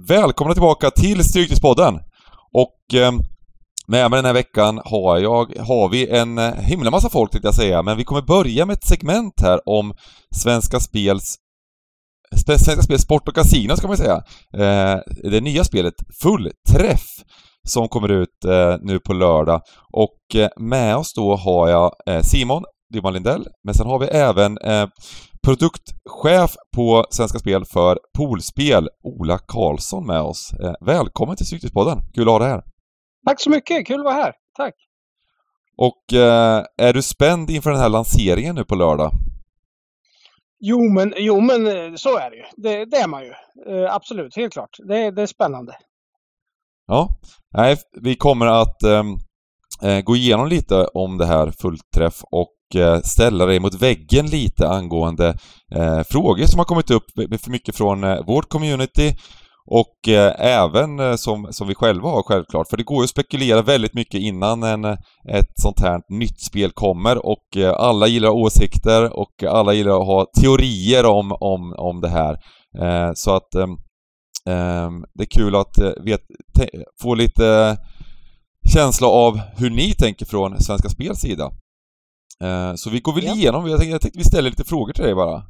Välkomna tillbaka till Stryktipspodden! Och eh, med mig den här veckan har, jag, har vi en eh, himla massa folk tänkte jag säga, men vi kommer börja med ett segment här om Svenska Spels Svenska Spels Sport och Casino ska man säga. Eh, det nya spelet Fullträff som kommer ut eh, nu på lördag. Och eh, med oss då har jag eh, Simon Dymman Lindell, men sen har vi även eh, produktchef på Svenska Spel för poolspel, Ola Karlsson med oss. Eh, välkommen till Stryktipspodden! Kul att ha dig här! Tack så mycket, kul att vara här. Tack! Och eh, är du spänd inför den här lanseringen nu på lördag? Jo men, jo, men eh, så är det ju. Det, det är man ju. Eh, absolut, helt klart. Det, det är spännande. Ja, nej, vi kommer att ehm, eh, gå igenom lite om det här fullträff och Eh, ställa dig mot väggen lite angående eh, frågor som har kommit upp för mycket från eh, vårt community och eh, även eh, som, som vi själva har självklart, för det går ju att spekulera väldigt mycket innan en, eh, ett sånt här nytt spel kommer och eh, alla gillar åsikter och alla gillar att ha teorier om, om, om det här. Eh, så att ehm, ehm, det är kul att vet, få lite känsla av hur ni tänker från Svenska Spels sida. Eh, så vi går väl Ja. igenom, jag tänkte, jag tänkte vi ställer lite frågor till dig bara.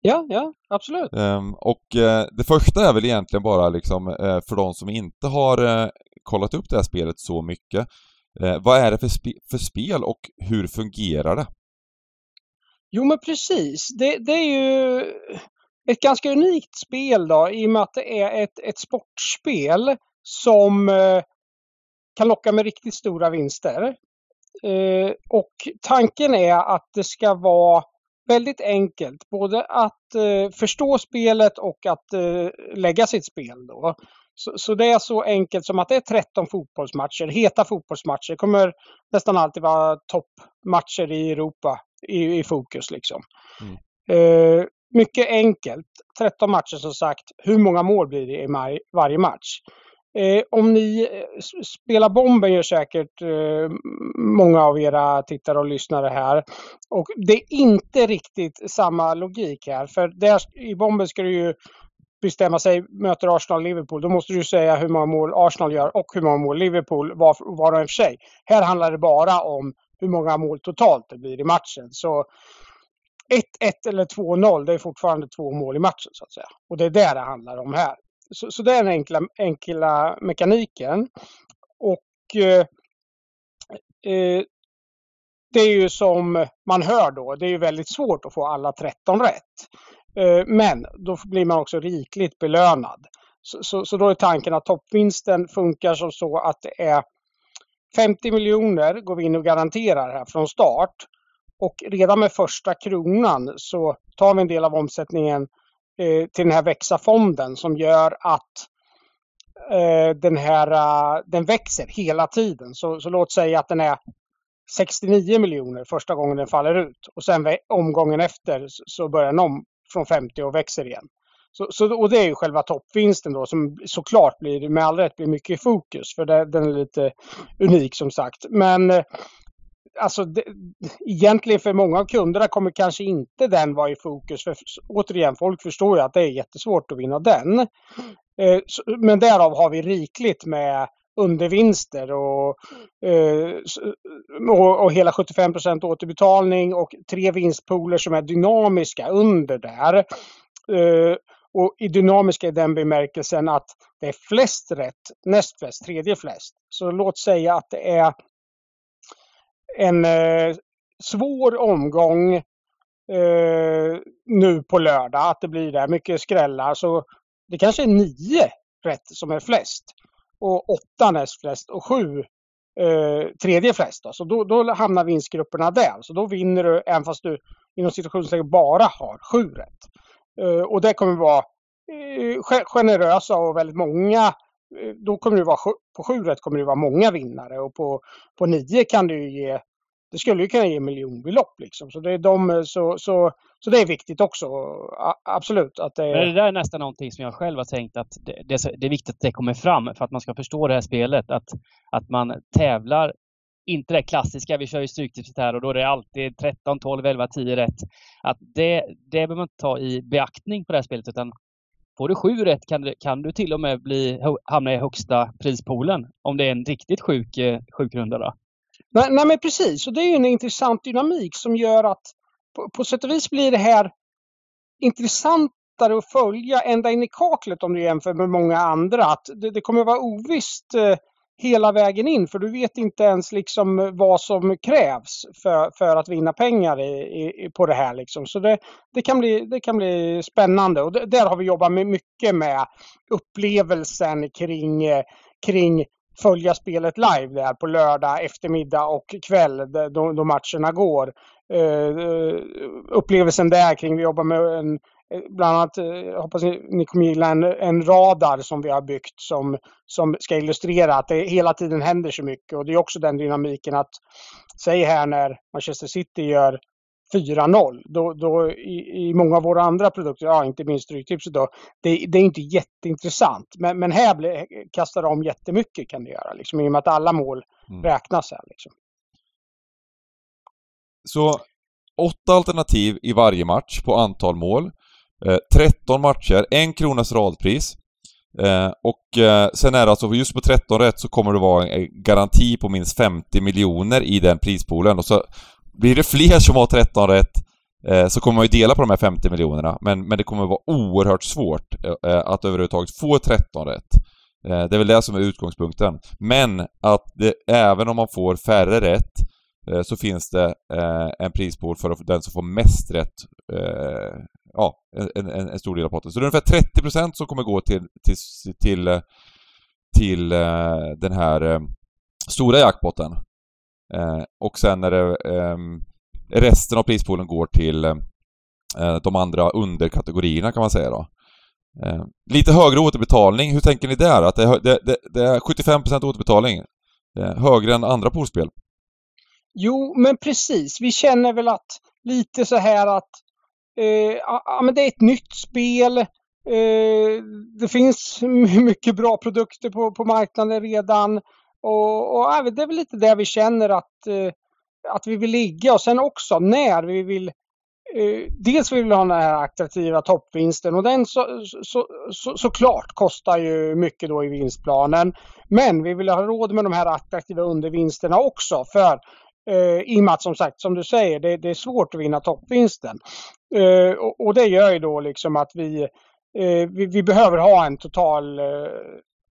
Ja, ja, absolut. Ehm, och eh, det första är väl egentligen bara liksom eh, för de som inte har kollat upp det här spelet så mycket. Vad är det för, spe för spel och hur fungerar det? Jo men precis. Det, det är ju ett ganska unikt spel då i och med att det är ett, ett sportspel som kan locka med riktigt stora vinster. Eh, och tanken är att det ska vara väldigt enkelt både att eh, förstå spelet och att eh, lägga sitt spel då. Så, så det är så enkelt som att det är 13 fotbollsmatcher, heta fotbollsmatcher. Det kommer nästan alltid vara toppmatcher i Europa i, i fokus liksom. Mm. Eh, mycket enkelt. 13 matcher som sagt. Hur många mål blir det i varje match? Eh, om ni eh, spelar bomben gör säkert eh, många av era tittare och lyssnare här. Och det är inte riktigt samma logik här. För där, i bomben ska du ju bestämma sig, möter Arsenal Liverpool, då måste du säga hur många mål Arsenal gör och hur många mål Liverpool var, var och en för sig. Här handlar det bara om hur många mål totalt det blir i matchen. Så 1-1 eller 2-0, det är fortfarande två mål i matchen så att säga. Och det är det det handlar om här. Så, så det är den enkla, enkla mekaniken. Och eh, eh, det är ju som man hör då, det är ju väldigt svårt att få alla 13 rätt. Eh, men då blir man också rikligt belönad. Så, så, så då är tanken att toppvinsten funkar som så att det är 50 miljoner går vi in och garanterar här från start. Och redan med första kronan så tar vi en del av omsättningen Eh, till den här växa-fonden som gör att eh, den här eh, den växer hela tiden. Så, så låt säga att den är 69 miljoner första gången den faller ut och sen omgången efter så- så börjar den om från 50 och växer igen. Så, så, och det är ju själva toppvinsten då som såklart blir med all rätt blir mycket i fokus för det, den är lite unik som sagt. Men eh, alltså det, egentligen för många av kunderna kommer kanske inte den vara i fokus. För återigen, folk förstår ju att det är jättesvårt att vinna den. Eh, så, men därav har vi rikligt med undervinster och, eh, och, och hela 75% återbetalning och tre vinstpooler som är dynamiska under där. Eh, och i dynamiska i den bemärkelsen att det är flest rätt, näst flest, tredje flest. Så låt säga att det är en eh, svår omgång eh, nu på lördag, att det blir där mycket skrällar. Så det kanske är nio rätt som är flest och åtta näst flest och sju eh, tredje flest. Då. Så då, då hamnar vinstgrupperna där. Så då vinner du även fast du inom situationstecken bara har sju rätt. Eh, och det kommer vara eh, generösa och väldigt många. Då kommer det vara sju- på sju rätt kommer det vara många vinnare och på, på nio kan det ju ge det skulle ju kunna ge miljonbelopp liksom. Så det är de, så, så, så det är viktigt också. A- Absolut att det Men det där är nästan någonting som jag själv har tänkt att det, det, är det är viktigt att det kommer fram för att man ska förstå det här spelet. Att, att man tävlar, inte det klassiska, vi kör ju stryktipset här och då är det alltid 13, 12, 11, 10 rätt. Att det, det behöver man inte ta i beaktning på det här spelet utan Får du sju rätt kan du, kan du till och med bli, hamna i högsta prispoolen om det är en riktigt sjuk, eh, sjukrunda. sjuk runda. Då. Nej, nej, men precis. Och det är ju en intressant dynamik som gör att på, på sätt och vis blir det här intressantare att följa ända in i kaklet om du jämför med många andra. Att det, det kommer att vara ovisst eh, hela vägen in för du vet inte ens liksom eh, vad som krävs för, för att vinna pengar i, i, på det här. Liksom. Så det, det, kan bli, det kan bli spännande och det, där har vi jobbat med mycket med upplevelsen kring, eh, kring följa spelet live där på lördag eftermiddag och kväll då, då matcherna går. Uh, upplevelsen där kring, vi jobbar med en bland annat, jag eh, hoppas ni kommer gilla en, en radar som vi har byggt som, som ska illustrera att det hela tiden händer så mycket. Och det är också den dynamiken att, säg här när Manchester City gör 4-0, då, då i, i, många av våra andra produkter, ja inte minst Stryktipset då, det, det, är inte jätteintressant. Men, men här blir, kastar de om jättemycket kan det göra, liksom, i och med att alla mål mm. räknas här. Liksom. Så åtta alternativ i varje match på antal mål. Eh, 13 matcher, en kronas radpris. Eh, och eh, sen är det alltså, just på 13 rätt så kommer det vara en garanti på minst 50 miljoner i den prispoolen. Och så blir det fler som har 13 rätt eh, så kommer man ju dela på de här 50 miljonerna. Men, men det kommer vara oerhört svårt eh, att överhuvudtaget få 13 rätt. Det är väl det som är utgångspunkten. Men att det, även om man får färre rätt så finns det en prispool för den som får mest rätt ja, en, en, en, stor del av potten. Så det är ungefär 30% som kommer gå till, till, till, till uh, den här uh, stora jackpotten. Uh, och sen är det um, resten av prispoolen går till de andra underkategorierna kan man säga då. lite högre återbetalning, hur tänker ni där? Att det, är, det, det, det är 75% återbetalning? högre än andra poolspel? Jo, men precis. Vi känner väl att lite så här att Eh, ja, men det är ett nytt spel. Eh, det finns mycket bra produkter på, på marknaden redan. Och, och det är väl lite det vi känner att, eh, att vi vill ligga och sen också när vi vill eh, Dels vill vi ha den här attraktiva toppvinsten och den så, så, så, såklart kostar ju mycket då i vinstplanen. Men vi vill ha råd med de här attraktiva undervinsterna också för Eh, I och med att som sagt, som du säger, det, det är svårt att vinna toppvinsten. Eh, och, det gör ju då liksom att vi, eh, vi, vi, behöver ha en total eh,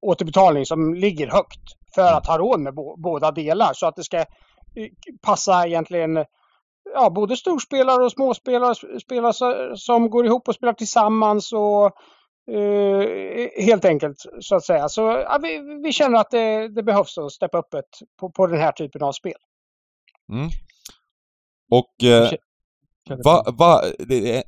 återbetalning som ligger högt för att ha råd med bo, båda delar så att det ska eh, passa egentligen ja, både storspelare och småspelare, spelare som går ihop och spelar tillsammans och Uh, helt enkelt så att säga. Så ja, vi, vi, känner att det, det behövs att steppa upp ett på, på den här typen av spel. Mm. Och... Eh, va, va,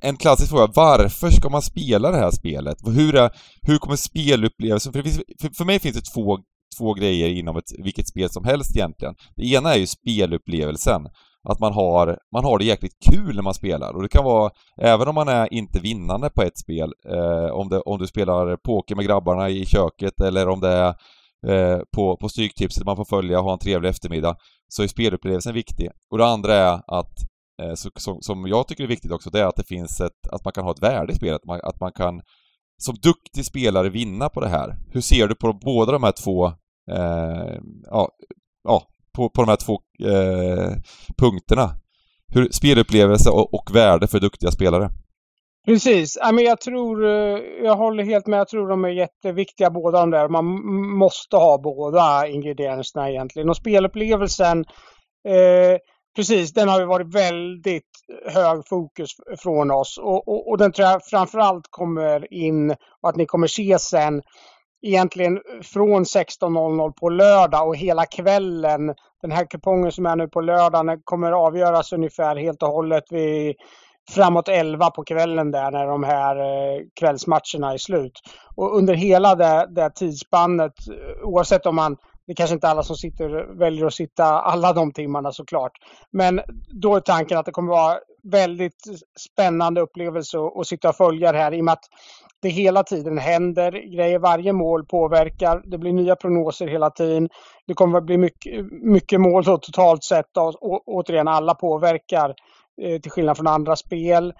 en klassisk fråga, varför ska man spela det här spelet? Hur, är, hur kommer spelupplevelsen... För, för, för mig finns det två, två grejer inom ett, vilket spel som helst egentligen. Det ena är ju spelupplevelsen. Att man har, man har det jäkligt kul när man spelar och det kan vara, även om man är inte vinnande på ett spel, eh, om, det, om du spelar poker med grabbarna i köket eller om det är eh, på, på Stryktipset man får följa och ha en trevlig eftermiddag, så är spelupplevelsen viktig. Och det andra är att, Eh, så, som, som jag tycker är viktigt också, det är att det finns ett, att man kan ha ett värde i spelet, att man, att man kan som duktig spelare vinna på det här. Hur ser du på båda de här två, eh, ja, ja, på, på de här två eh, punkterna? Hur, spelupplevelse och, och värde för duktiga spelare? Precis. jag tror, eh, jag håller helt med. Jag tror de är jätteviktiga båda de där. Man måste ha båda ingredienserna egentligen. Och spelupplevelsen, eh, precis, den har ju varit väldigt hög fokus från oss. Och, och, och den tror jag framförallt kommer in och att ni kommer se sen egentligen från 16.00 på lördag och hela kvällen. Den här kupongen som är nu på lördagen kommer avgöras ungefär helt och hållet vid framåt 11 på kvällen där när de här eh, kvällsmatcherna är slut. Och under hela det, det tidsspannet, eh, oavsett om man det är kanske inte alla som sitter, väljer att sitta alla de timmarna såklart. Men då är tanken att det kommer vara väldigt spännande upplevelse att, att sitta och följa det här i och med att det hela tiden händer grejer. Varje mål påverkar. Det blir nya prognoser hela tiden. Det kommer att bli mycket, mycket mål totalt sett. Och, och, återigen, alla påverkar Eh, till skillnad från andra spel.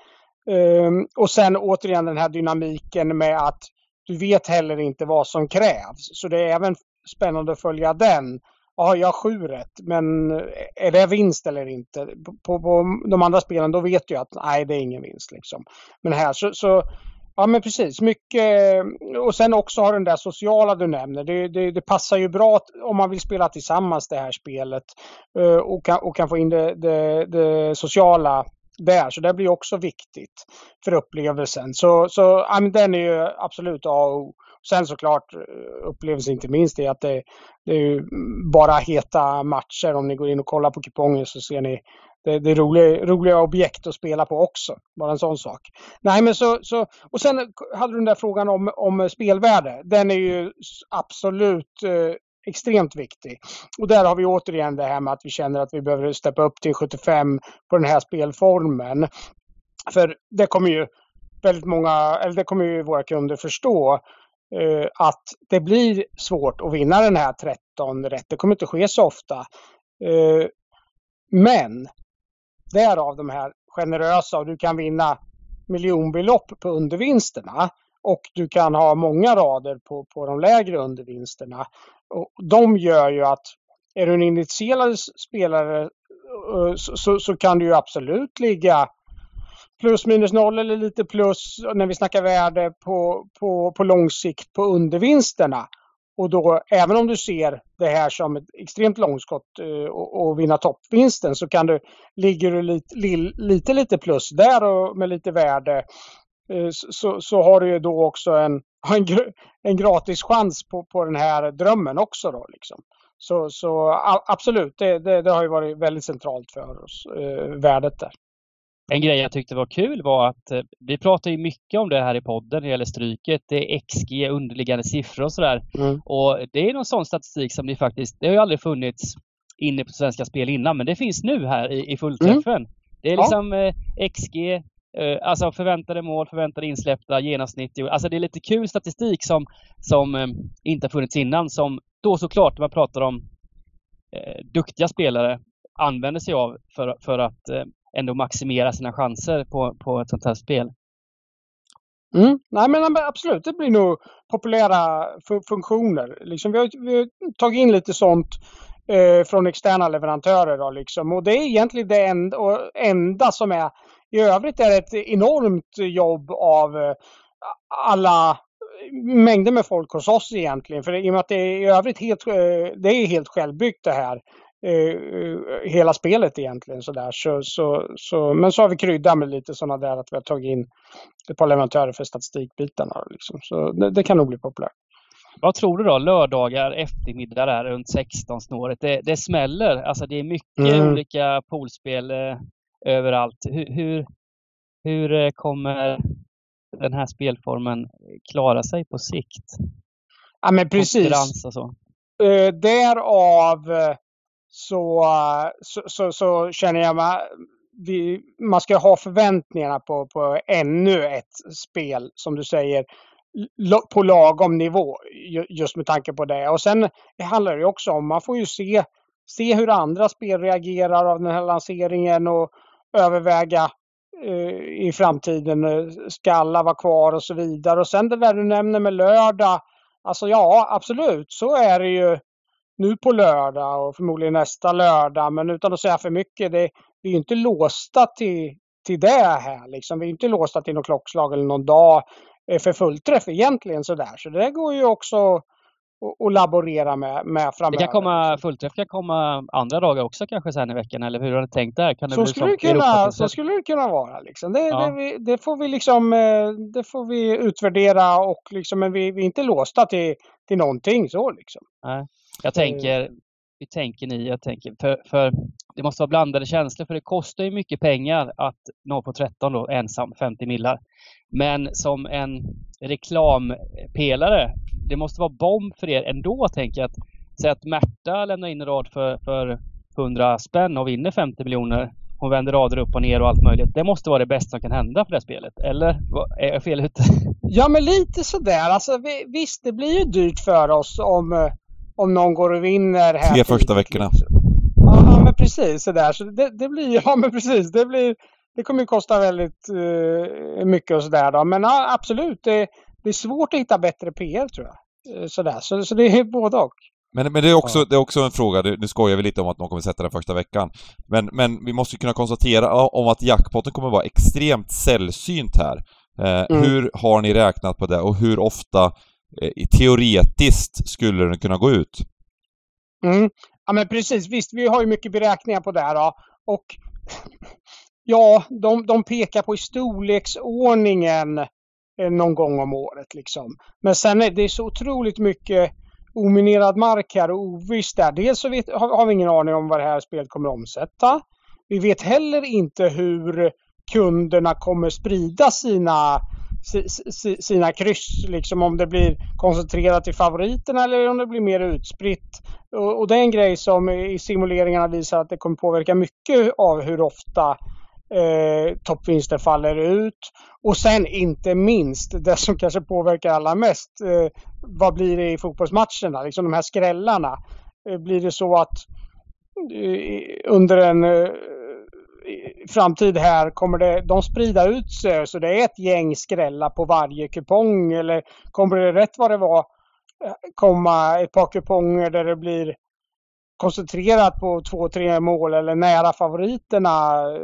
Um, och sen återigen den här dynamiken med att du vet heller inte vad som krävs. Så det är även spännande att följa den. Ja, jag har sju rätt, men är det vinst eller inte? På, på, de andra spelen då vet jag att nej, det är ingen vinst. Liksom. Men här så, så Ja men precis, mycket och sen också har den där sociala du nämner. Det, det, det passar ju bra om man vill spela tillsammans det här spelet eh, och kan, och kan få in det, det, det sociala där. Så det blir också viktigt för upplevelsen. Så, så ja, men den är ju absolut A och O. Sen såklart eh, upplevelsen inte minst är att det, det är bara heta matcher. Om ni går in och kollar på kupongen så ser ni det, det är roliga, roliga objekt att spela på också. Bara en sån sak. Nej, men så, så, och sen hade du den där frågan om, om spelvärde. Den är ju absolut eh, extremt viktig. Och där har vi återigen det här med att vi känner att vi behöver steppa upp till 75 på den här spelformen. För det kommer ju väldigt många, eller det kommer ju våra kunder förstå Eh, att det blir svårt att vinna den här 13 rätt. Det kommer inte ske så ofta. Eh, men Därav de här generösa och du kan vinna miljonbelopp på undervinsterna. Och du kan ha många rader på, på de lägre undervinsterna. Och de gör ju att är du en initierad spelare eh, så, så, så, kan du ju absolut ligga plus minus noll eller lite plus när vi snackar värde på, på, på lång sikt på undervinsterna. Och då, även om du ser det här som ett extremt långskott eh, och, och vinna toppvinsten så kan du, ligger du lite, lite, lite plus där och med lite värde eh, så, så har du ju då också en, en, en gratis chans på, på den här drömmen också då liksom. Så, så absolut, det, det, det har ju varit väldigt centralt för oss, eh, värdet där. En grej jag tyckte var kul var att eh, vi pratar ju mycket om det här i podden när det gäller Stryket. Det är XG, underliggande siffror och sådär. Mm. Och det är någon sån statistik som det faktiskt, det har ju aldrig funnits inne på Svenska Spel innan, men det finns nu här i, i fullträffen. Mm. Det är liksom ja. eh, XG, eh, alltså förväntade mål, förväntade insläppta, genomsnitt. Alltså det är lite kul statistik som, som eh, inte har funnits innan, som då såklart, när man pratar om eh, duktiga spelare, använder sig av för, för att eh, ändå maximera sina chanser på, på ett sånt här spel. Mm. Nej men absolut, det blir nog populära funktioner. Liksom, vi, har, vi har tagit in lite sånt eh, från externa leverantörer. Då, liksom. Och det är egentligen det enda, enda som är. I övrigt är det ett enormt jobb av eh, alla eh, mängder med folk hos oss egentligen. För i och med att det är i övrigt helt, eh, det är helt självbyggt det här hela spelet egentligen. Så där. Så, så, så, men så har vi kryddat med lite sådana där att vi har tagit in ett par leverantörer för statistikbitarna. Liksom. Så det, det, kan nog bli populärt. Vad tror du då? Lördagar eftermiddag där runt 16 snåret. Det, det smäller. Alltså det är mycket mm. olika poolspel eh, överallt. Hur, hur, hur eh, kommer den här spelformen klara sig på sikt? Ja men precis. Och så. Uh, därav så, så, så, så känner jag mig vi, man ska ha förväntningarna på, på ännu ett spel, som du säger, på lagom nivå. Just med tanke på det. Och sen det handlar det också om, man får ju se, se hur andra spel reagerar av den här lanseringen och överväga eh, i framtiden, eh, ska alla vara kvar och så vidare. Och sen det där du nämner med lördag, alltså ja absolut, så är det ju nu på lördag och förmodligen nästa lördag. Men utan att säga för mycket, det, vi är inte låsta till, till det här. Liksom. Vi är inte låsta till något klockslag eller någon dag eh, för fullträff egentligen sådär. Så det går ju också att laborera med, med framöver. Det kan komma, fullträff kan komma andra dagar också kanske sen i veckan, eller hur har du tänkt där? Kan det så, skulle det kunna, så skulle det kunna vara. Liksom. Det, ja. det, det, får vi liksom, eh, det får vi utvärdera och liksom, men vi, vi är inte låsta till, till någonting så liksom. Nej. Jag tänker, hur tänker ni? Jag tänker, för, för det måste vara blandade känslor för det kostar ju mycket pengar att nå på 13 då, ensam, 50 millar. Men som en reklampelare, det måste vara bomb för er ändå, tänker jag. Att, säg att Märta lämnar in en rad för, för 100 spänn och vinner 50 miljoner. Hon vänder rader upp och ner och allt möjligt. Det måste vara det bästa som kan hända för det här spelet. Eller är jag fel ute? Ja, men lite sådär. Alltså, visst, det blir ju dyrt för oss om eh, om någon går och vinner här. Tre första veckorna. Ja, men precis sådär. Så det, det blir, ja men precis, det blir, det kommer ju kosta väldigt uh, mycket och sådär då. Men uh, absolut, det, det, är svårt att hitta bättre PR tror jag. Uh, sådär. Så, så det är både och. Men, men det, är också, det är också en fråga, nu skojar vi lite om att de kommer sätta den första veckan. Men, men vi måste kunna konstatera om att jackpotten kommer vara extremt sällsynt här. Eh, mm. Hur har ni räknat på det och hur ofta eh, teoretiskt skulle den kunna gå ut? Mm. Ja men precis, visst vi har ju mycket beräkningar på det här då. Och ja, de, de pekar på i storleksordningen eh, någon gång om året liksom. Men sen är det så otroligt mycket ominerad mark här och ovisst där. Dels så vet, har, har, vi ingen aning om vad det här spelet kommer att omsätta. Vi vet heller inte hur kunderna kommer sprida sina sina kryss, liksom om det blir koncentrerat till favoriterna eller om det blir mer utspritt. Och, och det är en grej som i simuleringarna visar att det kommer påverka mycket av hur ofta eh, toppvinster faller ut. Och sen inte minst det som kanske påverkar allra mest. Eh, vad blir det i fotbollsmatcherna? Liksom de här skrällarna. Eh, blir det så att eh, under en eh, framtid här kommer det, de sprida ut sig så det är ett gäng skrälla på varje kupong eller kommer det rätt vad det var eh, komma ett par kuponger där det blir koncentrerat på två, tre mål eller nära favoriterna eh,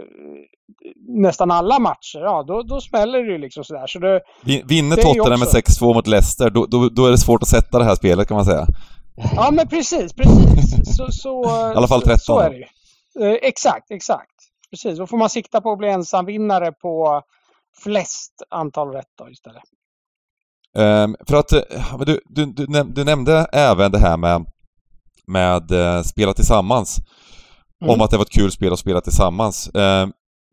nästan alla matcher, ja då, då smäller det ju liksom sådär. Så det, Vinner Tottenham med 6-2 mot Leicester, då, då, då, är det svårt att sätta det här spelet kan man säga. Ja men precis, precis. Så, så, I alla fall 13. Så, så är det ju. Eh, exakt, exakt. Precis, då får man sikta på att bli ensamvinnare på flest antal rätt då istället. Um, för att eh, du, du, du, du, nämnde även det här med, med uh, spela tillsammans. Mm. Om att det var ett kul spel att spela tillsammans. Uh,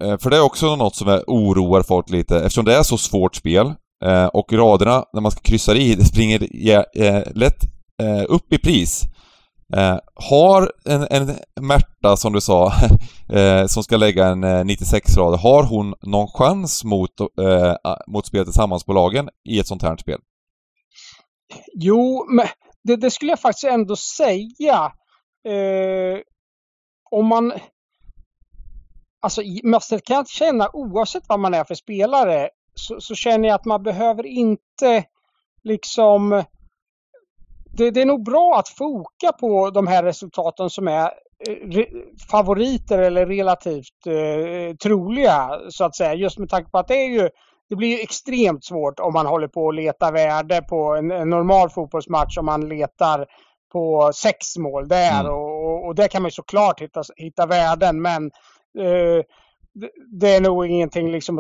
uh, för det är också något som är, oroar folk lite eftersom det är så svårt spel och raderna när man ska kryssa i, det springer lätt upp i pris. Eh, har en, en Märta, som du sa, eh, som ska lägga en eh, 96 rader, har hon någon chans mot, eh, mot spelet tillsammansbolagen i ett sånt här spel? Jo, men det, det skulle jag faktiskt ändå säga. Eh, om man... Alltså, man alltså, kan jag känna oavsett vad man är för spelare så, så känner jag att man behöver inte liksom det, det, är nog bra att foka på de här resultaten som är eh, favoriter eller relativt eh, troliga så att säga. Just med tanke på att det är ju det blir ju extremt svårt om man håller på att leta värde på en, en normal fotbollsmatch om man letar på sex mål där mm. och, och där kan man såklart hitta, hitta värden men eh, det är nog ingenting liksom,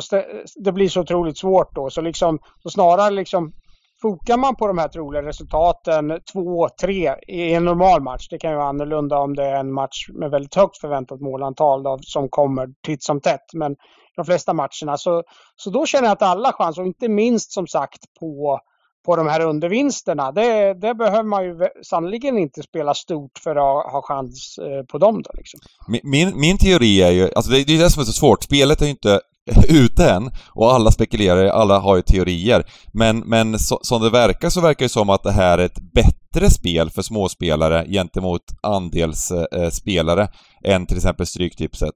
det blir så otroligt svårt då så liksom, så snarare liksom Fokar man på de här troliga resultaten 2-3 i en normal match, det kan ju vara annorlunda om det är en match med väldigt högt förväntat målantal då, som kommer titt som tätt. Men de flesta matcherna så, så då känner jag att alla chanser, och inte minst som sagt på på de här undervinsterna. Det, det behöver man ju sannoliken inte spela stort för att ha chans eh, på dem. Då, liksom. min, min teori är ju, alltså det är det som är så svårt, spelet är ju inte ute än och alla spekulerar, alla har ju teorier. Men, men så, som det verkar så verkar det som att det här är ett bättre spel för småspelare gentemot andelsspelare eh, än till exempel Stryktipset.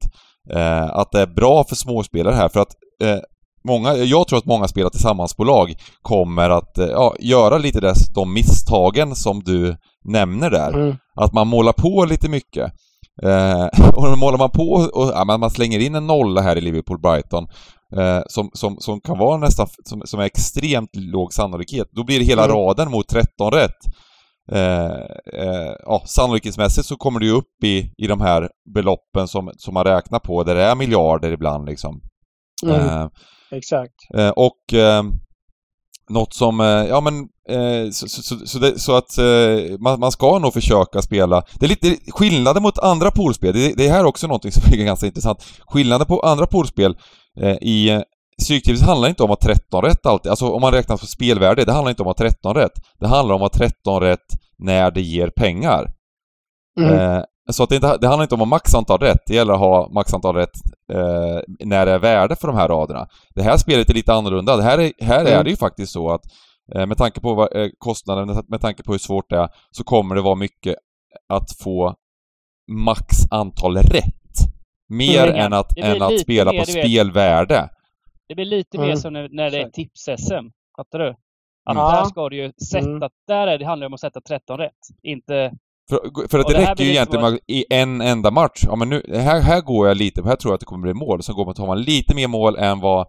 Eh, att det är bra för småspelare här för att eh, många, jag tror att många spelare tillsammansbolag kommer att eh, ja, göra lite dess, de misstagen som du nämner där. Mm. Att man målar på lite mycket. Eh, och målar man på och ja, man slänger in en nolla här i Liverpool-Brighton eh, som, som, som kan vara nästan, som, som är extremt låg sannolikhet, då blir det hela mm. raden mot 13 rätt. Eh, eh, ja, sannolikhetsmässigt så kommer du upp i, i de här beloppen som, som man räknar på, där det är miljarder ibland liksom. Mm. Eh, Exakt. Eh, och eh, något som, ja men, eh, så, så, så, det, så, att eh, man, man, ska nog försöka spela. Det är lite skillnaden mot andra poolspel, det, det är här också någonting som är ganska intressant. Skillnaden på andra poolspel eh, i Stryktipset handlar inte om att 13 rätt alltid, alltså om man räknar på spelvärde, det handlar inte om att 13 rätt. Det handlar om att 13 rätt när det ger pengar. Mm. Eh, så att det, inte, det handlar inte om att max antal rätt, det gäller att ha max antal rätt eh, när det är värde för de här raderna. Det här spelet är lite annorlunda. Det här är, här mm. är det ju faktiskt så att eh, med tanke på vad, eh, kostnaden, med tanke på hur svårt det är, så kommer det vara mycket att få max antal rätt. Mer än att, än att spela mer, på spelvärde. Det blir lite mm. mer som när, när det är tips-SM. Fattar du? Att mm. där ska du ju sätta, mm. där är det, handlar det om att sätta 13 rätt. Inte... För, för att det, det räcker ju egentligen med i en enda match. Ja men nu, här, här går jag lite, här tror jag att det kommer bli mål. Så går man, tar man lite mer mål än vad eh,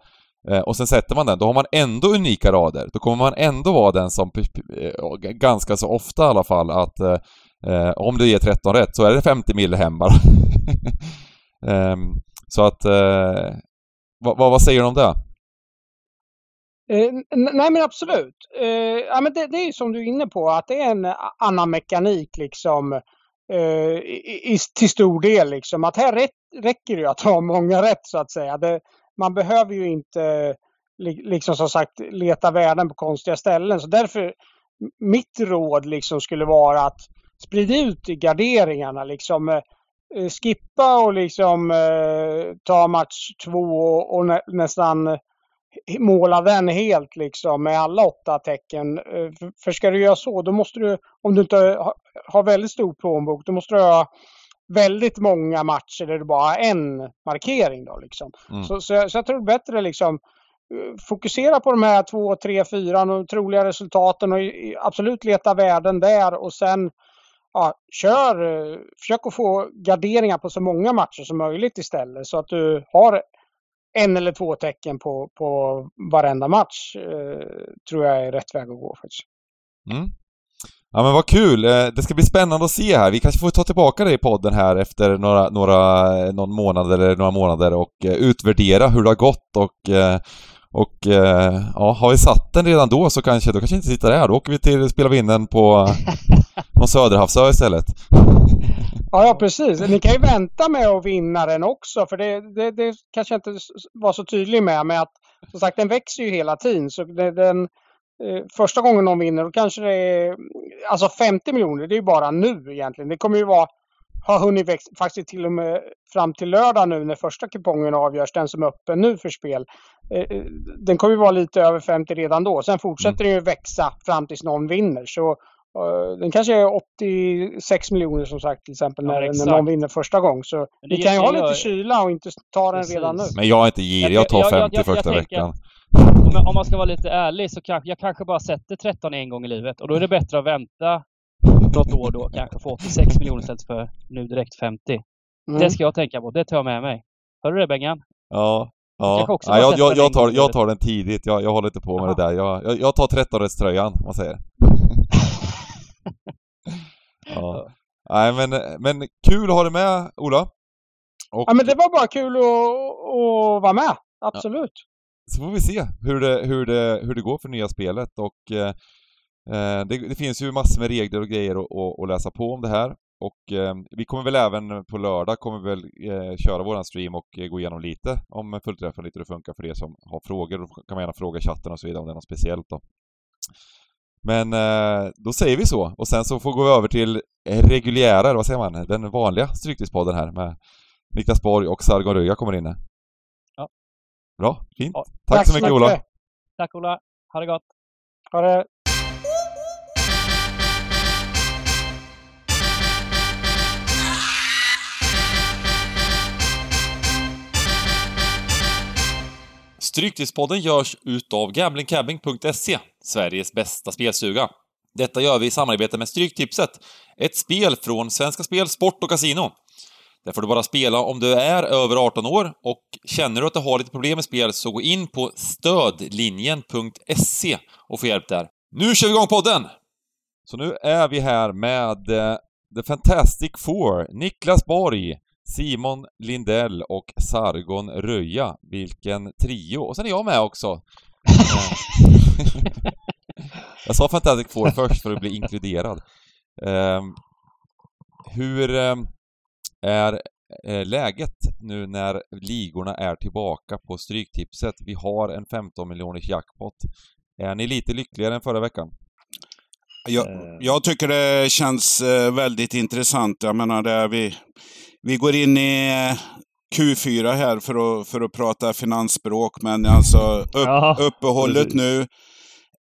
Eh, och sen sätter man den, då har man ändå unika rader. Då kommer man ändå vara den som eh, ganska så ofta i alla fall att eh, eh om du ger 13 rätt så är det 50 mil hem bara. um, så att... Eh, vad, vad säger du om det? Eh, nej men absolut. Eh, ja, men det, det, är som du är inne på att det är en annan mekanik liksom eh, i, till stor del. Liksom. Att här rätt, räcker det att ha många rätt så att säga. Det, man behöver ju inte liksom som sagt leta värden på konstiga ställen. Så därför mitt råd liksom skulle vara att sprida ut garderingarna. Liksom, eh, eh, skippa och liksom eh, ta match två och, och nä, nästan måla den helt liksom med alla åtta tecken. Eh, för ska du göra så, då måste du, om du inte har väldigt stor plånbok, då måste du ha väldigt många matcher där du bara har en markering. Då, liksom. Mm. Så, så, så, jag tror det är bättre liksom fokusera på de här två, tre, fyra de troliga resultaten och absolut leta värden där och sen ja, kör, försök att få garderingar på så många matcher som möjligt istället så att du har en eller två tecken på, på varenda match eh, tror jag är rätt väg att gå faktiskt. Mm. Ja men vad kul! Eh, det ska bli spännande att se här. Vi kanske får ta tillbaka dig i podden här efter några, några, någon månad eller några månader och eh, utvärdera hur det har gått och och ja, har vi satt den redan då så kanske, då kanske inte sitter där. Då åker vi till, spelar vi in den på någon söderhavsö istället. Ja, ja, precis. Ni kan ju vänta med att vinna den också för det, det, det kanske jag inte var så tydlig med. med att som sagt, den växer ju hela tiden. Så det, den, eh, första gången någon vinner då kanske det är alltså 50 miljoner. Det är ju bara nu egentligen. Det kommer ju vara har hunnit växa faktiskt till och med fram till lördag nu när första kupongen avgörs, den som är öppen nu för spel. Eh, eh, den kommer ju vara lite över 50 redan då. Sen fortsätter mm. den ju växa fram tills någon vinner. Så den kanske är 86 miljoner som sagt till exempel när, ja, när någon vinner första gången. Så ni kan ju ha lite kyla och inte ta den Precis. redan nu. Men jag är inte girig, jag tar 50 jag, jag, första jag veckan. Om man ska vara lite ärlig så kanske jag kanske bara sätter 13 en gång i livet och då är det bättre att vänta något år då kanske få 86 miljoner istället för nu direkt 50. Mm. Det ska jag tänka på, det tar jag med mig. Hör du det Bengan? Ja, Ja, ja jag, jag, jag, tar, jag tar den tidigt. Jag, jag håller inte på med Aha. det där. Jag, jag, jag tar 13-rättströjan, om man säger. ja. Nej men, men kul att ha dig med Ola. Och... Ja men det var bara kul att, att vara med. Absolut. Så får vi se hur det, hur det, hur det går för nya spelet och eh, eh det, det, finns ju massor med regler och grejer att, att läsa på om det här. Och eh, vi kommer väl även på lördag kommer vi väl eh, köra våran stream och eh, gå igenom lite om fullträffen, lite hur det funkar för er som har frågor. Då kan man gärna fråga chatten och så vidare om det är något speciellt då. Men eh, då säger vi så och sen så får vi gå över till reguljära, vad säger man, den vanliga Stryktipspodden här med Niklas Borg och Sargon Röja kommer in Bra, fint. Ja. Tack, Tack, så mycket Ola. Tack Ola. Ha det gott. Ha det. Stryktipspodden görs utav gamblingcabbing.se, Sveriges bästa spelstuga. Detta gör vi i samarbete med Stryktipset, ett spel från Svenska Spel, Sport och Casino. Där får du bara spela om du är över 18 år och känner du att du har lite problem med spel så gå in på stödlinjen.se och få hjälp där. Nu kör vi igång podden! Så nu är vi här med eh, The Fantastic Four, Niklas Borg, Simon Lindell och Sargon Röja. Vilken trio! Och sen är jag med också. Eh, jag sa Fantastic Four först för att bli inkluderad. Um, hur um, är uh, läget nu när ligorna är tillbaka på Stryktipset? Vi har en 15 miljoners jackpot. Är ni lite lyckligare än förra veckan? Jag, jag tycker det känns uh, väldigt intressant. Jag menar, det är vi vi går in i eh, Q4 här för att, för att prata finansspråk, men alltså upp, uppehållet nu.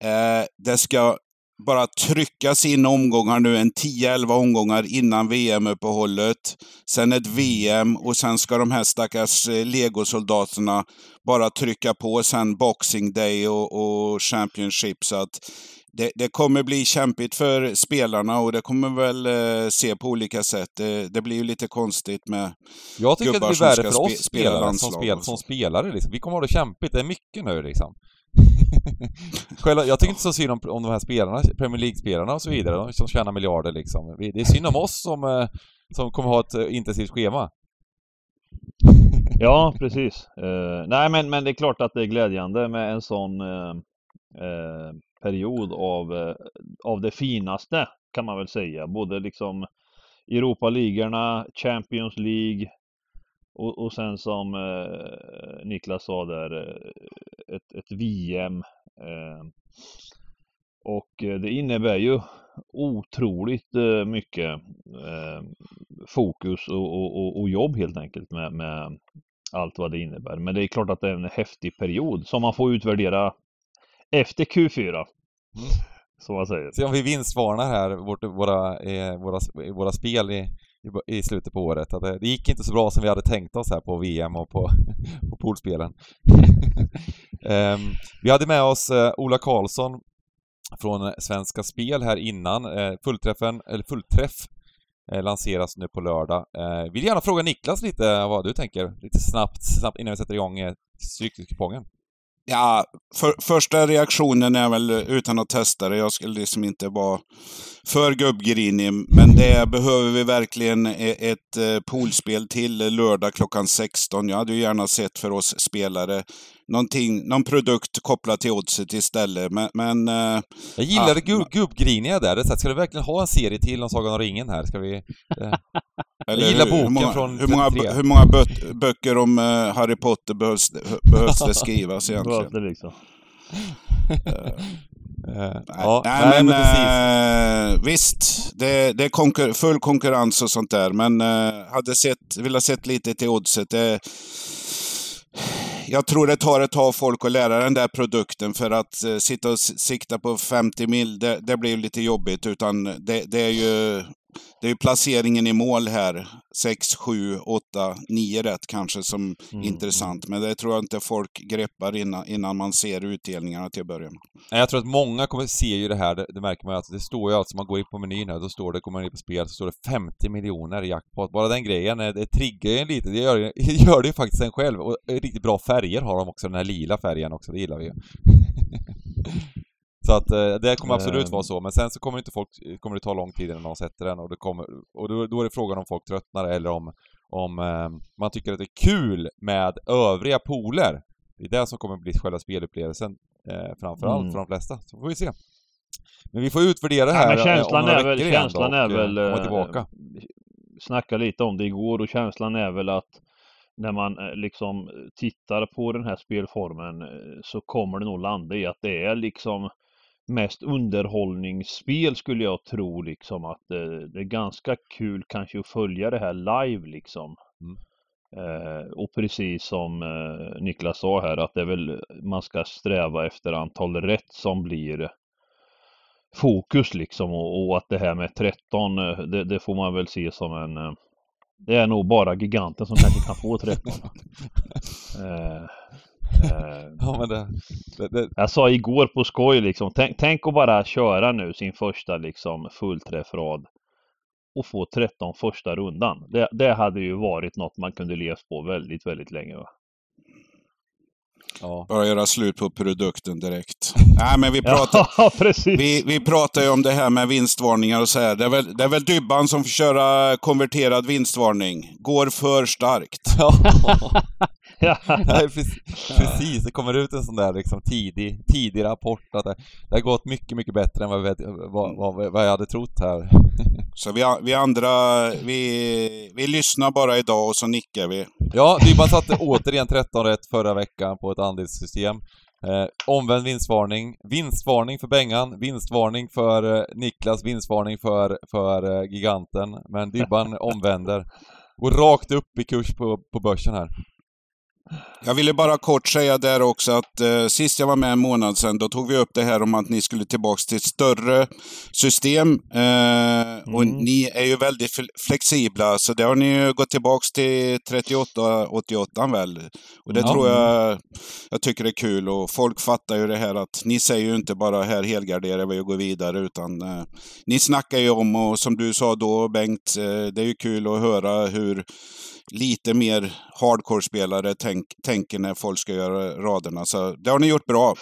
Eh, det ska bara tryckas in omgångar nu, en 10-11 omgångar innan VM-uppehållet. Sen ett VM och sen ska de här stackars eh, legosoldaterna bara trycka på sen Boxing Day och, och Championship. Så att det, det, kommer bli kämpigt för spelarna och det kommer väl eh, se på olika sätt. Det, det, blir ju lite konstigt med Jag tycker att det blir värre för oss spelare som, spel, som spelare. Liksom. Vi kommer ha det kämpigt. Det är mycket nu liksom. Själva, jag tycker inte så synd om, om de här spelarna, Premier League-spelarna och så vidare, de som tjänar miljarder liksom. Det är synd om oss som, eh, som kommer ha ett eh, intensivt schema. ja, precis. Uh, nej, men, men det är klart att det är glädjande med en sån uh, uh, period av, av det finaste, kan man väl säga. Både liksom Europa-ligorna, Champions League, och, och sen som eh, Niklas sa där, eh, ett, ett VM. Eh, och det innebär ju otroligt eh, mycket eh, fokus och, och, och, jobb helt enkelt med, med allt vad det innebär. Men det är klart att det är en häftig period som man får utvärdera efter Q4. Mm. Som man säger. Se om vi vinstvarnar här, vårt, våra, eh, våra, våra spel i, i, slutet på året. Att det, det, gick inte så bra som vi hade tänkt oss här på VM och på, på poolspelen. um, vi hade med oss uh, Ola Karlsson från eh, Svenska Spel här innan. Uh, fullträffen, eller fullträff uh, lanseras nu på lördag. Uh, vill gärna fråga Niklas lite vad du tänker, lite snabbt, snabbt innan vi sätter igång uh, Ja, för, första reaktionen är väl utan att testa det. Jag skulle liksom inte vara för gubbgrinig. Men det behöver vi verkligen e-, ett eh, poolspel till lördag klockan 16. Jag hade ju gärna sett för oss spelare någonting, någon produkt kopplad till oddset istället. Men... men uh, jag gillar det gubb, gubbgriniga där. Det så ska du verkligen ha en serie till om Sagan om ringen här? Ska vi... Uh, jag gillar boken hur många, från hur många, hur många böcker om uh, Harry Potter behövs, behövs det skrivas egentligen? det liksom. Uh, ja, nej, nej, men, men visst, det, det är konkur full konkurrens och sånt där. Men uh, hade sett, velat sett lite till oddset. Det, jag tror det tar ett tag folk att lära den där produkten för att eh, sitta och sikta på 50 mil, det, det blir lite jobbigt. Utan det, det är ju det är ju placeringen i mål här. 6, 7, 8, 9 rätt kanske som mm, mm. intressant. Men det tror jag inte folk greppar innan, innan man ser utdelningarna till att börja med. Jag tror att många kommer se ju det här, det, det märker man att det står ju alltså, man går in på menyn här, då står det, kommer man in på spel, så står det 50 miljoner i jackpot. Bara den grejen, det triggar ju en lite, det gör, gör det ju faktiskt en själv. Och riktigt bra färger har de också, den här lila färgen också, det gillar vi ju. Så att eh, det kommer absolut vara så, men sen så kommer inte folk, kommer det ta lång tid innan de sätter den och, det kommer, och då, då är det frågan om folk tröttnar eller om, om eh, man tycker att det är kul med övriga poler. Det är det som kommer bli själva spelupplevelsen eh, framförallt mm. för de flesta. Så får vi se. Men vi får utvärdera det här ja, men känslan om är väl, känslan är väl, komma tillbaka. Snacka lite om det igår och känslan är väl att när man liksom tittar på den här spelformen så kommer det nog landa i att det är liksom mest underhållningsspel skulle jag tro liksom att det, det är ganska kul kanske att följa det här live liksom. Mm. Eh, och precis som eh, Niklas sa här att det är väl man ska sträva efter antal rätt som blir fokus liksom och, och att det här med 13 eh, det, det, får man väl se som en eh, det är nog bara giganten som kanske kan få 13. eh, ja, men det, det, det, Jag sa igår på skoj liksom, tänk, tänk att bara köra nu sin första liksom fullträffrad och få 13 första rundan. Det, det hade ju varit något man kunde levt på väldigt, väldigt länge. Va? Ja. Bara göra slut på produkten direkt. Nej, men vi pratar, ja, vi, vi pratar ju om det här med vinstvarningar och så här. Det är väl, det är väl Dybban som får köra konverterad vinstvarning. Går för starkt. Nej, precis, det kommer ut en sån där liksom tidig, tidig rapport att det, det har gått mycket, mycket bättre än vad, vi, vad, vad, vad jag hade trott här. Så vi, vi andra, vi, vi lyssnar bara idag och så nickar vi. Ja, Dybban satte återigen 13 rätt förra veckan på ett andelssystem. Eh, omvänd vinstvarning. Vinstvarning för Bengan, vinstvarning för eh, Niklas, vinstvarning för, för eh, Giganten. Men Dybban omvänder. Och rakt upp i kurs på, på börsen här. Jag ville bara kort säga där också att eh, sist jag var med en månad sedan, då tog vi upp det här om att ni skulle tillbaka till ett större system. Eh, och Mm. ni är ju väldigt fl- flexibla, så det har ni ju gått tillbaka till 38-88 väl. Och det Ja. tror jag, jag tycker är kul och folk fattar ju det här att ni säger ju inte bara här helgarderar vi och går vidare utan eh, ni snackar ju om och som du sa då Bengt, eh, det är ju kul att höra hur lite mer hardcore-spelare tänk, tänker när folk ska göra raderna. Så det har ni gjort bra.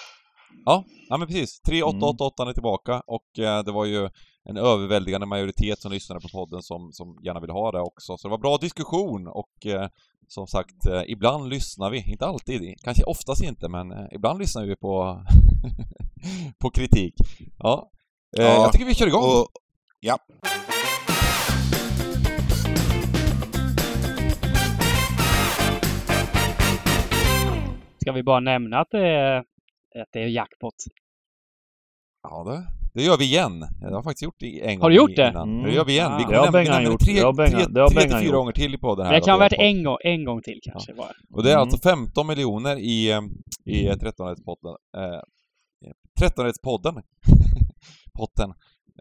Ja, ja men precis. 3888 Mm. är tillbaka och eh, det var ju en överväldigande majoritet som lyssnade på podden som, som gärna vill ha det också. Så det var bra diskussion och eh, som sagt, eh, ibland lyssnar vi, inte alltid, kanske oftast inte, men eh, ibland lyssnar vi på, på kritik. Ja. Eh, Ja, jag tycker vi kör igång. Och, ja. Ska vi bara nämna att det är, att det är jackpot? Ja, det, det gör vi igen. Det har jag faktiskt gjort det en gång Har du gjort det? innan. Mm. Det gör vi igen. Vi kommer nämna- vi Bengan nämner gjort. tre, Det har Bengan- tre, det har tre till fyra gånger till i podden här. Det kan ha varit en gång, en gång till kanske bara. Och det är Mm. alltså 15 miljoner i, i 13-rättspodden. Eh, 13-rättspodden. Potten.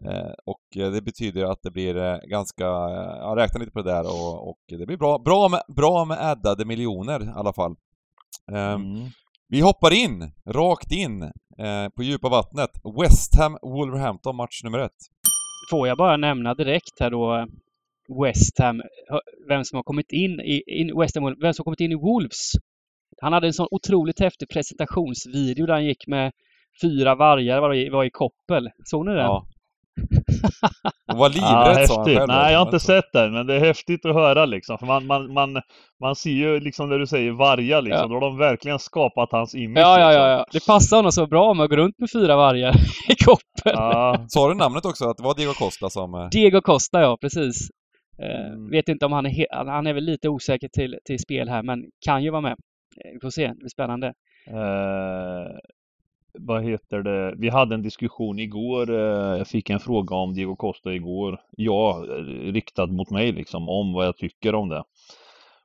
Eh, och det betyder att det blir eh, ganska, jag räknar lite på det där och, och det blir bra, bra med, bra med addade miljoner i alla fall. Eh, Mm. Vi hoppar in, rakt in eh, på djupa vattnet. West Ham Wolverhampton match nummer ett. Får jag bara nämna direkt här då West Ham, vem som har kommit in i in West Ham, vem som har kommit in i Wolves. Han hade en sån otroligt häftig presentationsvideo där han gick med fyra vargar var i, var i koppel. Såg ni den? Ja. Hon var Ja, livrädd sa han själv. Nej, jag har inte sett den, men det är häftigt att höra liksom. För man, man, man, man ser ju liksom när du säger vargar liksom, Ja. då har de verkligen skapat hans image. Ja, ja, liksom. ja, ja. Det passar honom så bra med att gå runt med fyra vargar i koppel. Ja, Sa du namnet också? Att det var Diego Costa som... eh, Diego Costa, ja precis. Eh, Mm. Vet inte om han är, han är väl lite osäker till, till spel här, men kan ju vara med. Eh, Vi får se, det blir spännande. Vad heter det? Vi hade en diskussion igår. Eh, jag fick en fråga om Diego Costa igår. Ja, eh, riktad mot mig liksom, om vad jag tycker om det.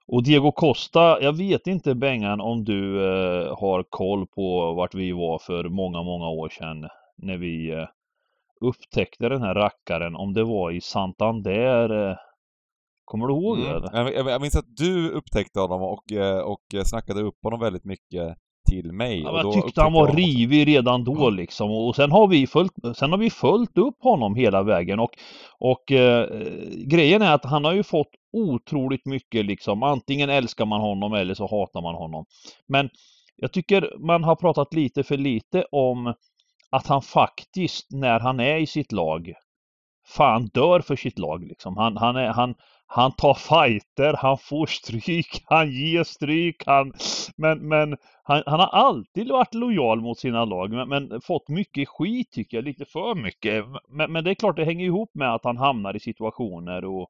Och Diego Costa, jag vet inte Bengan om du eh, har koll på vart vi var för många, många år sedan när vi upptäckte den här rackaren, om det var i Santander. Kommer du ihåg det? Mm. eller? Jag, minns att du upptäckte honom och, och snackade upp honom väldigt mycket till mig. Ja, jag tyckte han var rivig redan då liksom och sen har vi följt, sen har vi följt upp honom hela vägen och, och eh, grejen är att han har ju fått otroligt mycket liksom, antingen älskar man honom eller så hatar man honom. Men jag tycker man har pratat lite för lite om att han faktiskt, när han är i sitt lag, fan dör för sitt lag liksom. Han, han, är, han, han tar fighter, han får stryk, han ger stryk, han, men, men han, han har alltid varit lojal mot sina lag, men, men fått mycket skit tycker jag, lite för mycket. Men, men det är klart, det hänger ihop med att han hamnar i situationer och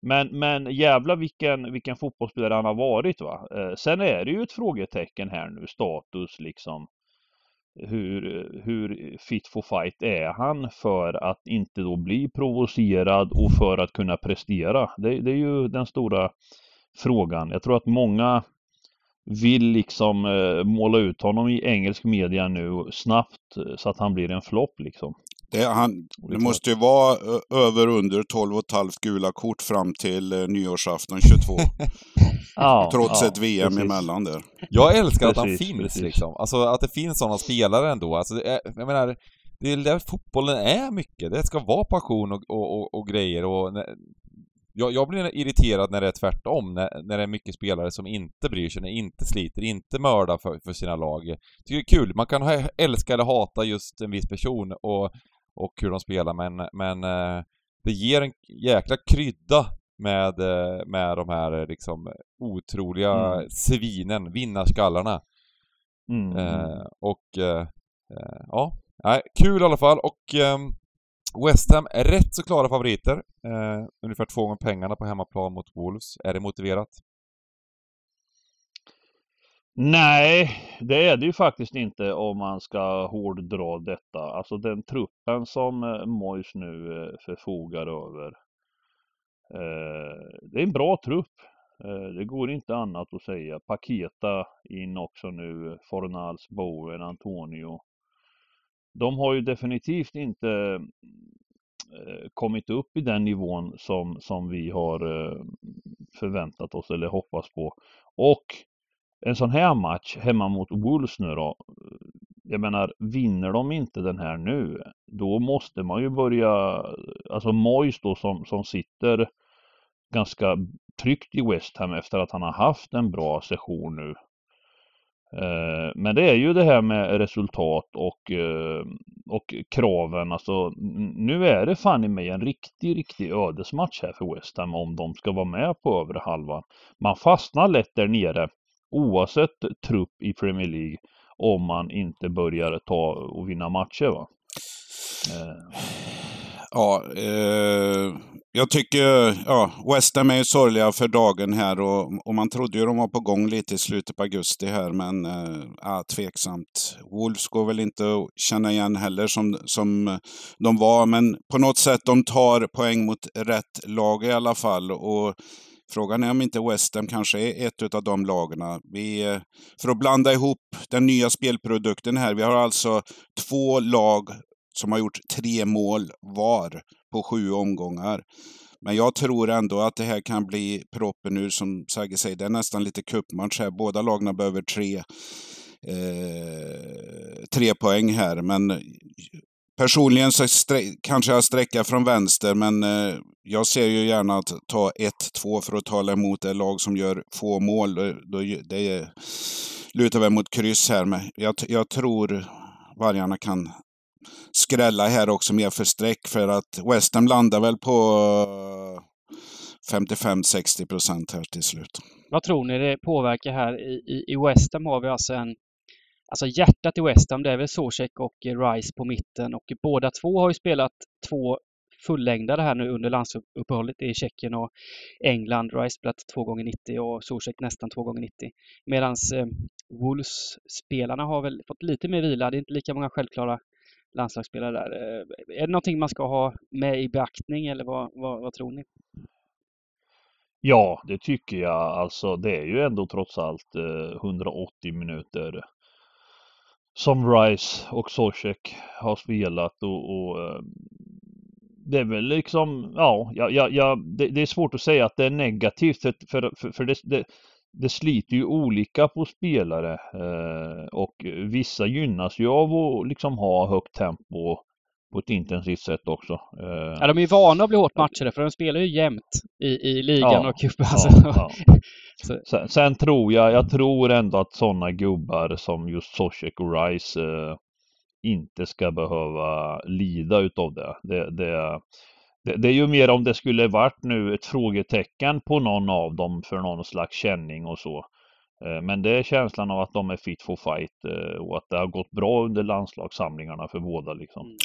men, men jävla vilken, vilken fotbollsspelare han har varit va. Eh, sen är det ju ett frågetecken här nu, status liksom. Hur, hur fit for fight är han för att inte då bli provocerad och för att kunna prestera? Det, det är ju den stora frågan. Jag tror att många vill liksom eh, måla ut honom i engelsk media nu snabbt eh, så att han blir en flopp liksom. Det, han, det måste ju vara över under 12 och ett halvt gula kort fram till eh, nyårsafton 22. Ja, trots ja, ett VM precis. emellan där. Jag älskar att han Precis, finns precis. liksom. Alltså att det finns sådana spelare ändå. Alltså, det är, jag menar, det är där fotbollen är mycket. Det ska vara passion och, och, och, och grejer och när, jag, jag blir irriterad när det är tvärtom, när, när det är mycket spelare som inte bryr sig, när inte sliter, inte mördar för, för sina lag. Jag tycker det är kul, man kan ha, älska eller hata just en viss person och, och hur de spelar men, men eh, det ger en jäkla krydda med, eh, med de här eh, liksom otroliga Mm. svinen, vinnarskallarna. Mm. Eh, och eh, eh, ja, nej, kul i alla fall och ehm, West Ham är rätt så klara favoriter. Eh, ungefär två gånger pengarna på hemmaplan mot Wolves. Är det motiverat? Nej, det är det ju faktiskt inte om man ska hårddra detta. Alltså den truppen som eh, Mois nu eh, förfogar över. Eh, det är en bra trupp. Det går inte annat att säga. Paketa in också nu, Fornals, Bowen, Antonio. De har ju definitivt inte kommit upp i den nivån som, som vi har förväntat oss eller hoppats på. Och en sån här match hemma mot Wolves nu då. Jag menar, vinner de inte den här nu, då måste man ju börja, alltså Moyes då som, som sitter ganska tryggt i West Ham efter att han har haft en bra session nu. Eh, men det är ju det här med resultat och, eh, och kraven. Alltså, nu är det fan i mig en riktig, riktig ödesmatch här för West Ham om de ska vara med på övre halvan. Man fastnar lätt där nere oavsett trupp i Premier League om man inte börjar ta och vinna matcher. Va? Eh. Ja, eh, jag tycker, ja, West Ham är ju sorgliga för dagen här och, och man trodde ju de var på gång lite i slutet på augusti här, men eh, ja, tveksamt. Wolves går väl inte att känna igen heller som, som de var, men på något sätt de tar poäng mot rätt lag i alla fall. Och Frågan är om inte West Ham kanske är ett av de lagarna. Vi, eh, för att blanda ihop den nya spelprodukten här. Vi har alltså två lag som har gjort tre mål var på sju omgångar. Men jag tror ändå att det här kan bli proppen ur, som Sagge säger, det är nästan lite cupmatch här. Båda lagen behöver tre, eh, tre poäng här. Men personligen så kanske jag sträcker från vänster, men eh, jag ser ju gärna att ta 1-2 för att tala emot det lag som gör få mål. Eh, då, då, det lutar väl mot kryss här. Men jag, jag tror vargarna kan skrälla här också mer för streck för att West Ham landar väl på 55-60 procent här till slut. Vad tror ni det påverkar här? I, i, i West Ham har vi alltså en Alltså hjärtat i West Ham det är väl Zuzek och Rice på mitten och båda två har ju spelat två fullängdare här nu under landsuppehållet i Tjeckien och England. Rice spelat två gånger 90 och Zuzek nästan två gånger 90. Medan eh, Wolves-spelarna har väl fått lite mer vila. Det är inte lika många självklara landslagsspelare där. Eh, är det någonting man ska ha med i beaktning eller vad, vad, vad tror ni? Ja, det tycker jag. Alltså det är ju ändå trots allt eh, 180 minuter som Rice och Zozek har spelat och, och ehm, det är väl liksom, ja, ja, ja det, det, är svårt att säga att det är negativt för, för, för, det, det, det sliter ju olika på spelare eh, och vissa gynnas ju av att liksom ha högt tempo på ett intensivt sätt också. Eh, ja, de är ju vana att bli hårt matchade för de spelar ju jämt i, i ligan ja, och cupen. Alltså. Ja, ja. sen, sen, tror jag, jag tror ändå att sådana gubbar som just Zozek och Rice eh, inte ska behöva lida utav det. Det, det, det. det, är ju mer om det skulle varit nu ett frågetecken på någon av dem för någon slags känning och så. Eh, men det är känslan av att de är fit for fight eh, och att det har gått bra under landslagssamlingarna för båda liksom.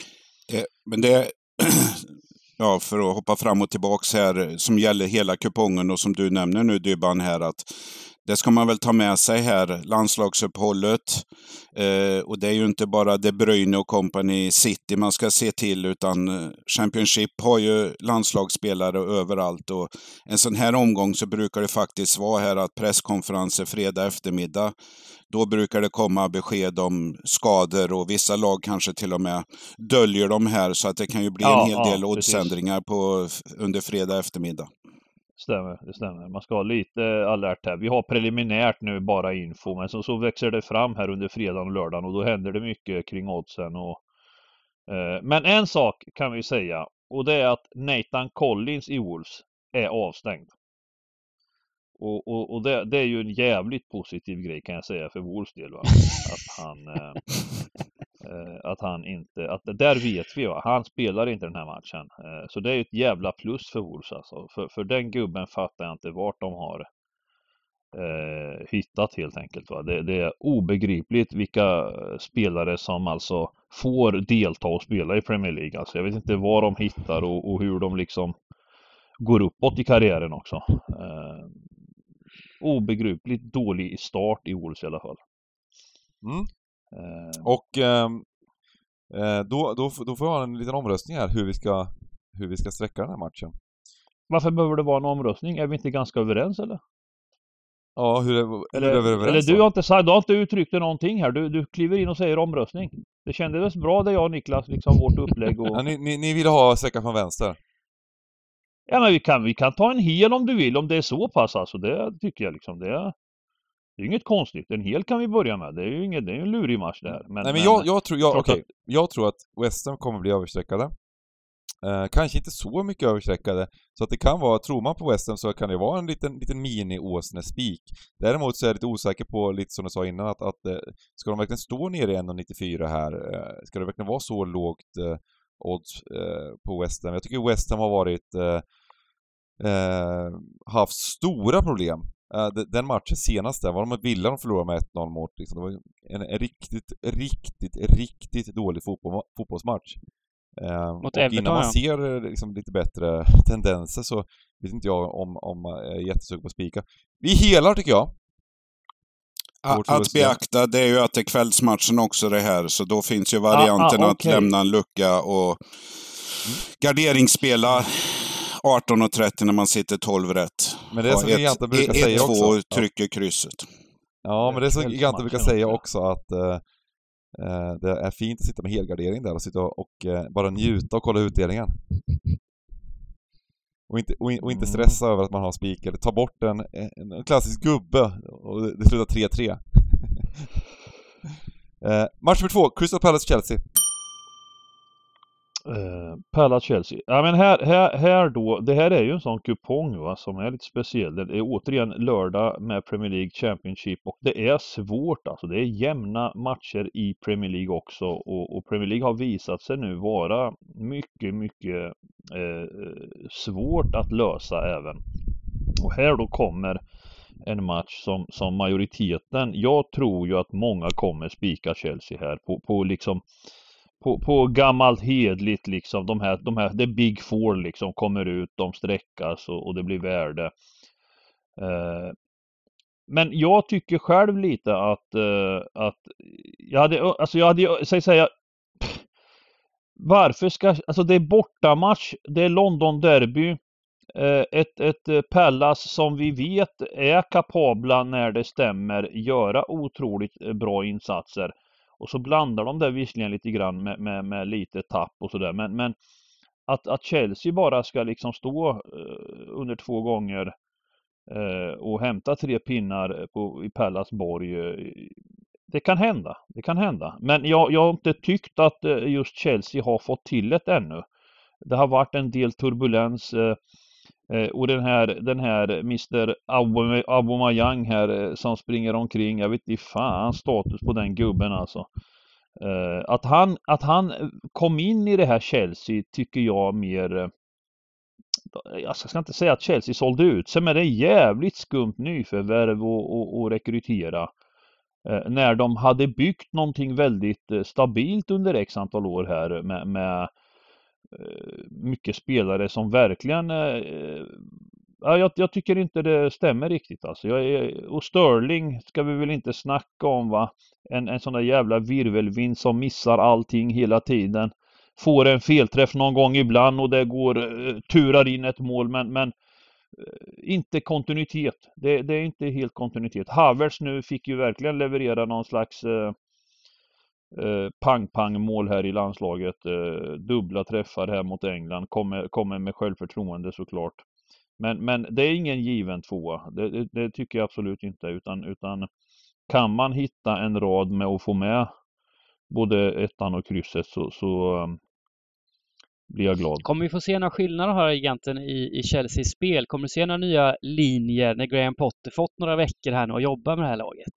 Det, men det, ja, för att hoppa fram och tillbaks här, eh, som gäller hela kupongen och som du nämner nu Dybban här, att det ska man väl ta med sig här, landslagsuppehållet. Eh, och det är ju inte bara De Bruyne och company City man ska se till, utan eh, Championship har ju landslagsspelare överallt. Och en sån här omgång så brukar det faktiskt vara här att presskonferenser fredag eftermiddag, då brukar det komma besked om skador och vissa lag kanske till och med döljer de här, så att det kan ju bli ja, en hel del ja, oddsändringar på, under fredag eftermiddag. Stämmer, det stämmer. Man ska ha lite alert här. Vi har preliminärt nu bara info, men så, så växer det fram här under fredagen och lördagen och då händer det mycket kring oddsen. Och, eh, men en sak kan vi säga och det är att Nathan Collins i Wolves är avstängd. Och, och, och det, det, är ju en jävligt positiv grej kan jag säga för Wolfs del. Va? Att han eh, eh att han inte, att där vet vi va, han spelar inte den här matchen. Eh, så det är ett jävla plus för Wolves alltså. För, för den gubben fattar jag inte vart de har eh, hittat helt enkelt. Va? Det, det, är obegripligt vilka spelare som alltså får delta och spela i Premier League. Alltså jag vet inte vad de hittar och, och hur de liksom går uppåt i karriären också. Eh, obegripligt dålig start i Wolves i alla fall. Mm. Eh, och ehm, eh, då, då, då får vi ha en liten omröstning här hur vi ska, hur vi ska sträcka den här matchen. Varför behöver det vara en omröstning? Är vi inte ganska överens eller? Ja, hur är, eller, hur är vi överens eller du har inte sagt, du har inte uttryckt någonting här. Du, du kliver in och säger omröstning. Det kändes bra det jag och Niklas, liksom vårt upplägg och... Ja, ni, ni, ni vill ha sträcka från vänster? Ja men vi kan, vi kan ta en hel om du vill, om det är så pass alltså. Det tycker jag liksom. Det är, det är inget konstigt. En hel kan vi börja med. Det är ju inget, det är ju en lurig match det här. Men, Nej men jag, jag, tror, jag, klart okej, jag tror att West Ham kommer bli överstreckade. Eh, kanske inte så mycket överstreckade, så att det kan vara, tror man på West Ham så kan det vara en liten, liten mini-Åsne-spik. Däremot så är jag lite osäker på, lite som du sa innan, att, att eh, ska de verkligen stå nere i 1,94 här? Eh, ska det verkligen vara så lågt eh, odds eh, på West Ham? Jag tycker West Ham har varit eh, haft stora problem. Eh, de- den matchen senast där, var de mot Villa de förlorade med 1-0 mot. Liksom. Det var en, en riktigt, riktigt, riktigt dålig fotboll, fotbollsmatch. Eh, Mot och Everton, innan man ja. ser eh, liksom, lite bättre tendenser så vet inte jag om, om jag är jättesugen på att spika. Vi helar tycker jag. Att förlustiga. beakta det är ju att det är kvällsmatchen också det här, så då finns ju varianten Ah, ah, att okej. lämna en lucka och garderingsspela 18.30 när man sitter 12 rätt. Men det är som giganten brukar säga också. 1-2 Ja. trycker krysset. Ja, men det är som giganten brukar säga också att eh, eh, det är fint att sitta med helgardering där och sitta och eh, bara njuta och kolla utdelningen. Och inte, och, och inte Mm. stressa över att man har spik eller ta bort en, en, en klassisk gubbe och det, det slutar 3-3. eh, match nummer två, Crystal Palace-Chelsea. Eh, Palace-Chelsea. Ja men här, här, här då, det här är ju en sån kupong va, som är lite speciell. Det är återigen lördag med Premier League Championship och det är svårt alltså. Det är jämna matcher i Premier League också och, och Premier League har visat sig nu vara mycket, mycket eh, svårt att lösa även. Och här då kommer en match som, som majoriteten, jag tror ju att många kommer spika Chelsea här på, på liksom på, på gammalt hedligt liksom, de här, de här, the big four liksom kommer ut, de sträckas och, och det blir värde. Eh, men jag tycker själv lite att, eh, att jag hade, alltså jag hade, säg säga, varför ska, alltså det är bortamatch, det är London Derby, eh, ett, ett eh, Pallas som vi vet är kapabla när det stämmer göra otroligt eh, bra insatser. Och så blandar de det visserligen lite grann med, med, med lite tapp och sådär men, men att, att Chelsea bara ska liksom stå eh, under två gånger eh, och hämta tre pinnar på, i Pallas borg. eh, Det kan hända, det kan hända. Men jag, jag har inte tyckt att eh, just Chelsea har fått till det ännu. Det har varit en del turbulens eh, Eh, och den här, den här Mr Aubame- Aubameyang här eh, som springer omkring, jag vet inte fan status på den gubben alltså. Eh, Att han, att han eh, kom in i det här Chelsea tycker jag mer eh, eh, jag ska inte säga att Chelsea sålde ut sig, men det är jävligt skumt nyförvärv och, och, och rekrytera. Eh, när de hade byggt någonting väldigt eh, stabilt under x antal år här med, med Eh, mycket spelare som verkligen eh, ja, jag, jag tycker inte det stämmer riktigt alltså. Jag är, och Sterling ska vi väl inte snacka om va. En, en sån där jävla virvelvind som missar allting hela tiden. Får en felträff någon gång ibland och det går, eh, turar in ett mål men, men eh, inte kontinuitet. Det, det är inte helt kontinuitet. Havertz nu fick ju verkligen leverera någon slags eh, Eh, pang-pang mål här i landslaget. Eh, dubbla träffar här mot England. Kommer, kommer med självförtroende såklart. Men, men det är ingen given tvåa. Det, det, det tycker jag absolut inte. Utan, utan kan man hitta en rad med att få med både ettan och krysset så, så um, blir jag glad. Kommer vi få se några skillnader här egentligen i, i Chelseas spel? Kommer du se några nya linjer när Graham Potter fått några veckor här nu och jobbar med det här laget?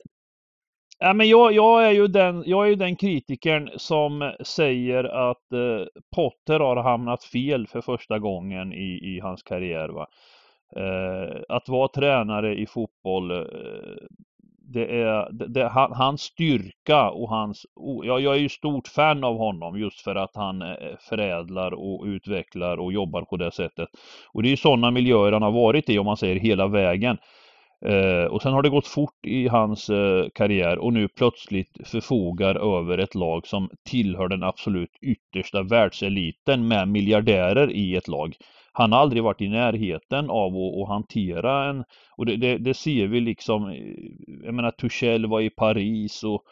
Ja, men jag, jag, är ju den, jag är ju den kritikern som säger att eh, Potter har hamnat fel för första gången i, i hans karriär. Va? Eh, att vara tränare i fotboll, eh, det är det, det, han, hans styrka och hans... Oh, jag, jag är ju stort fan av honom just för att han eh, förädlar och utvecklar och jobbar på det sättet. Och det är ju sådana miljöer han har varit i om man säger hela vägen. Eh, och sen har det gått fort i hans eh, karriär och nu plötsligt förfogar över ett lag som tillhör den absolut yttersta världseliten med miljardärer i ett lag. han har aldrig varit i närheten av att, att hantera en, och det, det, det, ser vi liksom, eh, jag menar Tuchel var i Paris och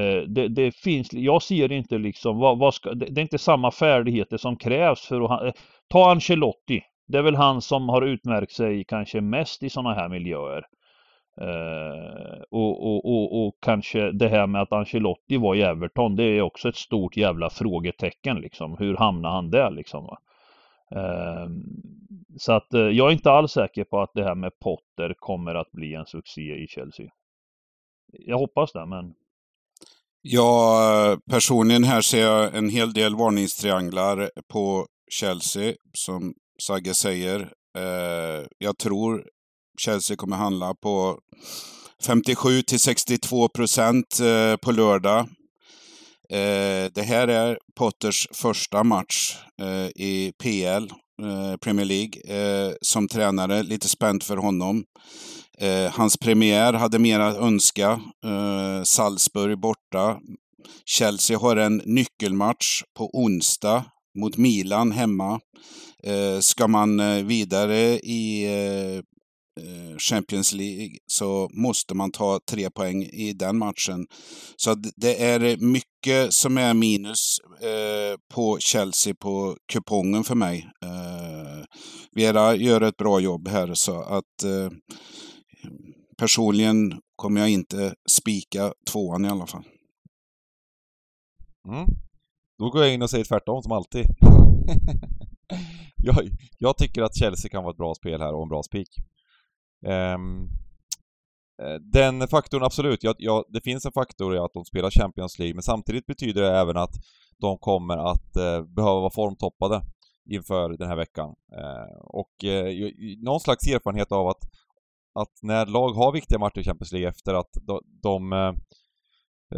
eh, det, det, finns, jag ser inte liksom, vad, vad ska, det, det, är inte samma färdigheter som krävs för att, eh, ta Ancelotti, det är väl han som har utmärkt sig kanske mest i sådana här miljöer. Uh, och, och, och, och, kanske det här med att Ancelotti var i Everton, det är också ett stort jävla frågetecken liksom. Hur hamnade han där liksom? Uh, så att uh, jag är inte alls säker på att det här med Potter kommer att bli en succé i Chelsea. Jag hoppas det, men... Ja, personligen här ser jag en hel del varningstrianglar på Chelsea, som Sagge säger. Eh, jag tror Chelsea kommer handla på 57 till 62 procent eh, på lördag. Eh, det här är Potters första match eh, i PL, eh, Premier League, eh, som tränare. Lite spänt för honom. Hans premiär hade mer att önska. Salzburg borta. Chelsea har en nyckelmatch på onsdag mot Milan hemma. Eh, ska man eh, vidare i eh, Champions League så måste man ta tre poäng i den matchen. Så det är mycket som är minus på Chelsea på kupongen för mig. Vera gör ett bra jobb här så att personligen kommer jag inte spika tvåan i alla fall. Mm. Då går jag in och säger tvärtom som alltid. jag, jag tycker att Chelsea kan vara ett bra spel här och en bra spik. Um, den faktorn, absolut. Ja, ja, det finns en faktor i att de spelar Champions League, men samtidigt betyder det även att de kommer att eh, behöva vara formtoppade inför den här veckan. Eh, och eh, någon slags erfarenhet av att, att när lag har viktiga matcher i Champions League efter att de, de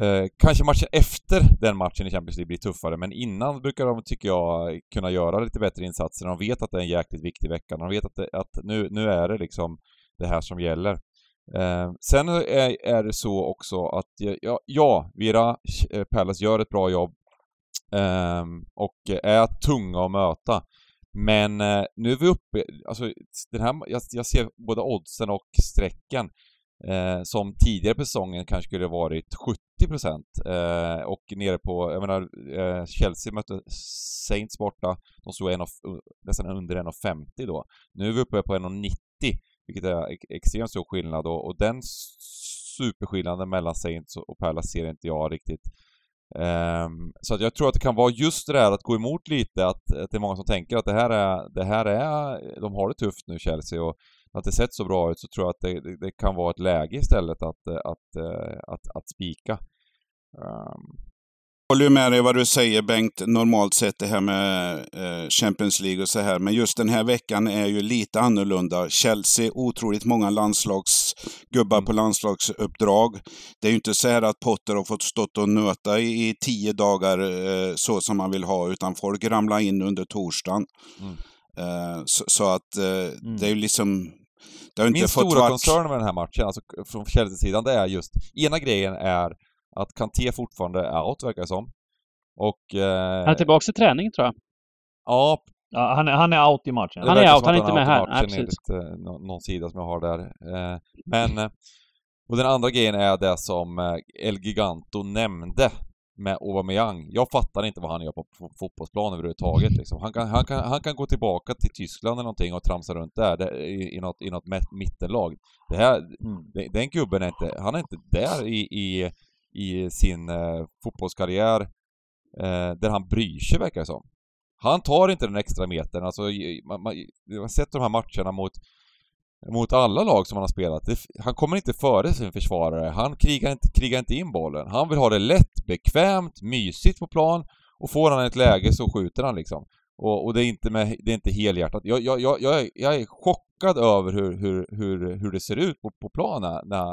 eh, kanske matchen efter den matchen i Champions League blir tuffare, men innan brukar de, tycker jag, kunna göra lite bättre insatser. De vet att det är en jäkligt viktig vecka. De vet att, det, att nu, nu är det liksom det här som gäller. Eh, sen är, är det så också att, ja, ja Vira eh, Palace gör ett bra jobb eh, och är tunga att möta. Men eh, nu är vi uppe, alltså den här, jag, jag ser både oddsen och strecken eh, som tidigare på säsongen kanske skulle varit 70% eh, och nere på, jag menar, eh, Chelsea mötte Saints borta, de stod en och, eh, nästan under 1,50 då. Nu är vi uppe på 1,90 vilket är extremt stor skillnad och, och den superskillnaden mellan Saints och Palace ser inte jag riktigt. Um, så att jag tror att det kan vara just det där att gå emot lite, att, att det är många som tänker att det här är, det här är, de har det tufft nu Chelsea och att det sett så bra ut så tror jag att det, det, det kan vara ett läge istället att, att, att, att, att spika. Um, håller med dig vad du säger Bengt, normalt sett det här med eh, Champions League och så här. Men just den här veckan är ju lite annorlunda. Chelsea, otroligt många landslagsgubbar mm. på landslagsuppdrag. Det är ju inte så här att Potter har fått stått och nöta i, i tio dagar eh, så som man vill ha, utan folk ramlar in under torsdagen. Mm. Eh, så, så, att eh, mm. det är ju liksom det har inte Min fått stora varit... koncern med den här matchen, alltså från Chelsea-sidan, det är just, ena grejen är att Kanté fortfarande är out, verkar det som. Och... Eh... Han är tillbaka till träning, tror jag. Ja. ja han, är, han är out i matchen. Han är out, han är inte med här. Nej, precis. Enligt, eh, någon sida som jag har där. Eh, men... Eh, och den andra grejen är det som eh, El Giganto nämnde med Aubameyang. Jag fattar inte vad han gör på fotbollsplan överhuvudtaget liksom. han, kan, han, kan, han kan gå tillbaka till Tyskland eller någonting och tramsa runt där, där i, i, något, i något mittenlag. Det här, mm. den gubben är inte, han är inte där i, i i sin eh, fotbollskarriär eh, där han bryr sig verkar det som. Han tar inte den extra metern, alltså man, man, jag har sett de här matcherna mot mot alla lag som han har spelat. Det, han kommer inte före sin försvarare. Han krigar inte, krigar inte in bollen. Han vill ha det lätt, bekvämt, mysigt på plan och får han ett läge så skjuter han liksom. Och, och det är inte med, det är inte helhjärtat. Jag, jag, jag, jag, är, jag är chockad över hur, hur, hur, hur det ser ut på, på planen när,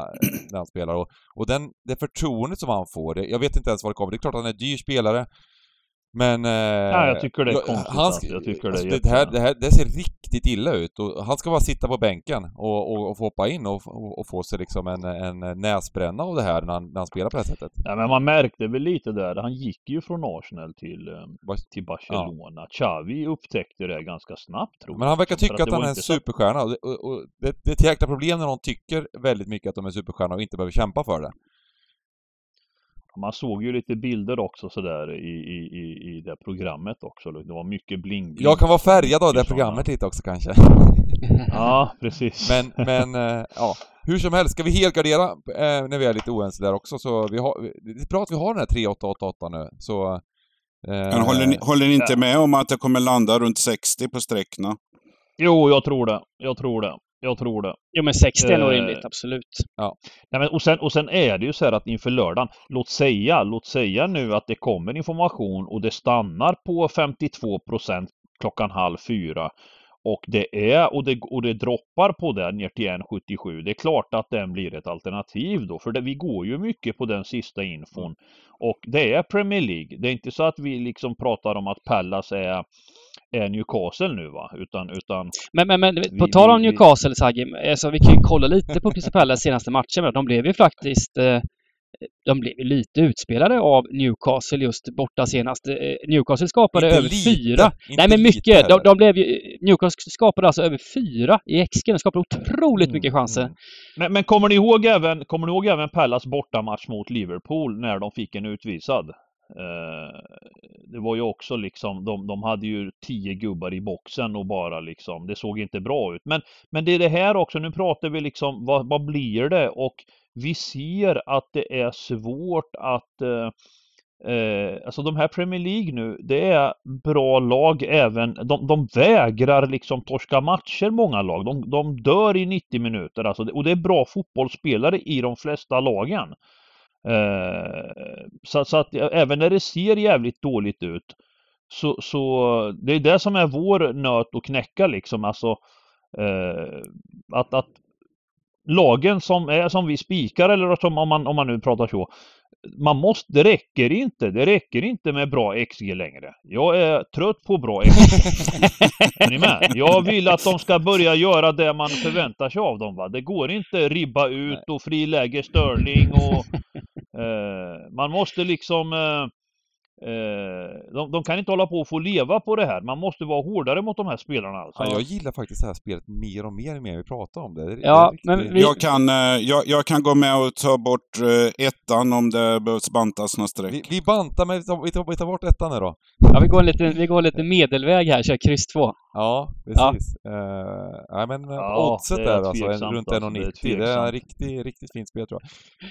när han spelar. Och, och den, det förtroendet som han får, det, jag vet inte ens var det kommer. Det är klart att han är dyr spelare. Men... Eh, ja, jag tycker det är konstigt. Han, alltså. jag tycker alltså, det, är det, här, det, här, det ser riktigt illa ut och han ska bara sitta på bänken och, och, och få hoppa in och, och, och, få sig liksom en, en näsbränna av det här när han, när han spelar på det här sättet. Ja, men man märkte väl lite där. Han gick ju från Arsenal till, eh, till Barcelona. Ja. Xavi upptäckte det ganska snabbt tror jag. Men han verkar tycka att, att han är en superstjärna och, och, och det, det är ett jäkla problem när någon tycker väldigt mycket att de är superstjärna och inte behöver kämpa för det. Man såg ju lite bilder också sådär i, i, i, i det programmet också. Det var mycket bling, bling. Jag kan vara färgad av det programmet lite också kanske. ja, precis. Men, men äh, ja, hur som helst, ska vi helgardera äh, när vi är lite oense där också så vi har, det är bra att vi har den här 3888 nu så... Äh, men håller ni, håller ni inte med om att det kommer landa runt 60 på sträckorna? Jo, jag tror det. Jag tror det. Jag tror det. Jo men 60 är nog rimligt, eh, absolut. Ja. Nej, men, och, sen, och sen är det ju så här att inför lördagen, låt säga, låt säga nu att det kommer information och det stannar på 52 procent klockan halv fyra. Och det är, och det, och det droppar på den ner till 1,77. Det är klart att den blir ett alternativ då, för det, vi går ju mycket på den sista infon. Och det är Premier League. Det är inte så att vi liksom pratar om att Pallas är är Newcastle nu va, utan... utan men, men, men vi, på tal om Newcastle, Saggi, alltså, vi kan ju kolla lite på Crystal Palace senaste matchen. De blev ju faktiskt eh, de blev lite utspelade av Newcastle just borta senast. Eh, Newcastle skapade inte över lite, fyra. Nej men mycket. De, de, blev ju, Newcastle skapade alltså över fyra i XG. De skapade otroligt mm, mycket chanser. Mm. Men, men, kommer ni ihåg även, kommer ni ihåg även Pallas bortamatch mot Liverpool när de fick en utvisad? Eh, det var ju också liksom, de, de hade ju tio gubbar i boxen och bara liksom, det såg inte bra ut. Men, men det är det här också, nu pratar vi liksom, vad, vad blir det? Och vi ser att det är svårt att eh, Eh, alltså de här Premier League nu, det är bra lag även, de, de vägrar liksom torska matcher många lag. De, de dör i 90 minuter alltså, och det är bra fotbollsspelare i de flesta lagen. Eh, så, så, att även när det ser jävligt dåligt ut så, så det är det som är vår nöt att knäcka liksom. Alltså eh, att, att lagen som är som vi spikar eller som om man, om man nu pratar så man måste, det räcker inte. Det räcker inte med bra XG längre. Jag är trött på bra XG. är ni med? Jag vill att de ska börja göra det man förväntar sig av dem. Va? Det går inte ribba ut och friläge Sterling och Eh, man måste liksom eh, de, de, kan inte hålla på och få leva på det här. Man måste vara hårdare mot de här spelarna. Alltså. Ja, jag gillar faktiskt det här spelet mer och mer ju mer vi pratar om det. det ja, det men vi... jag, kan, eh, jag, jag, kan gå med och ta bort eh, ettan om det behövs bantas några streck. Vi, vi bantar, men vi tar, vi, tar, vi tar bort ettan nu då. Ja, vi går lite, vi går lite medelväg här, kör kryss två. Ja, precis. Ja. Uh, nej, men ja, oddset där alltså, runt 1,90. Alltså, det, det är riktigt, riktigt fint spel tror jag.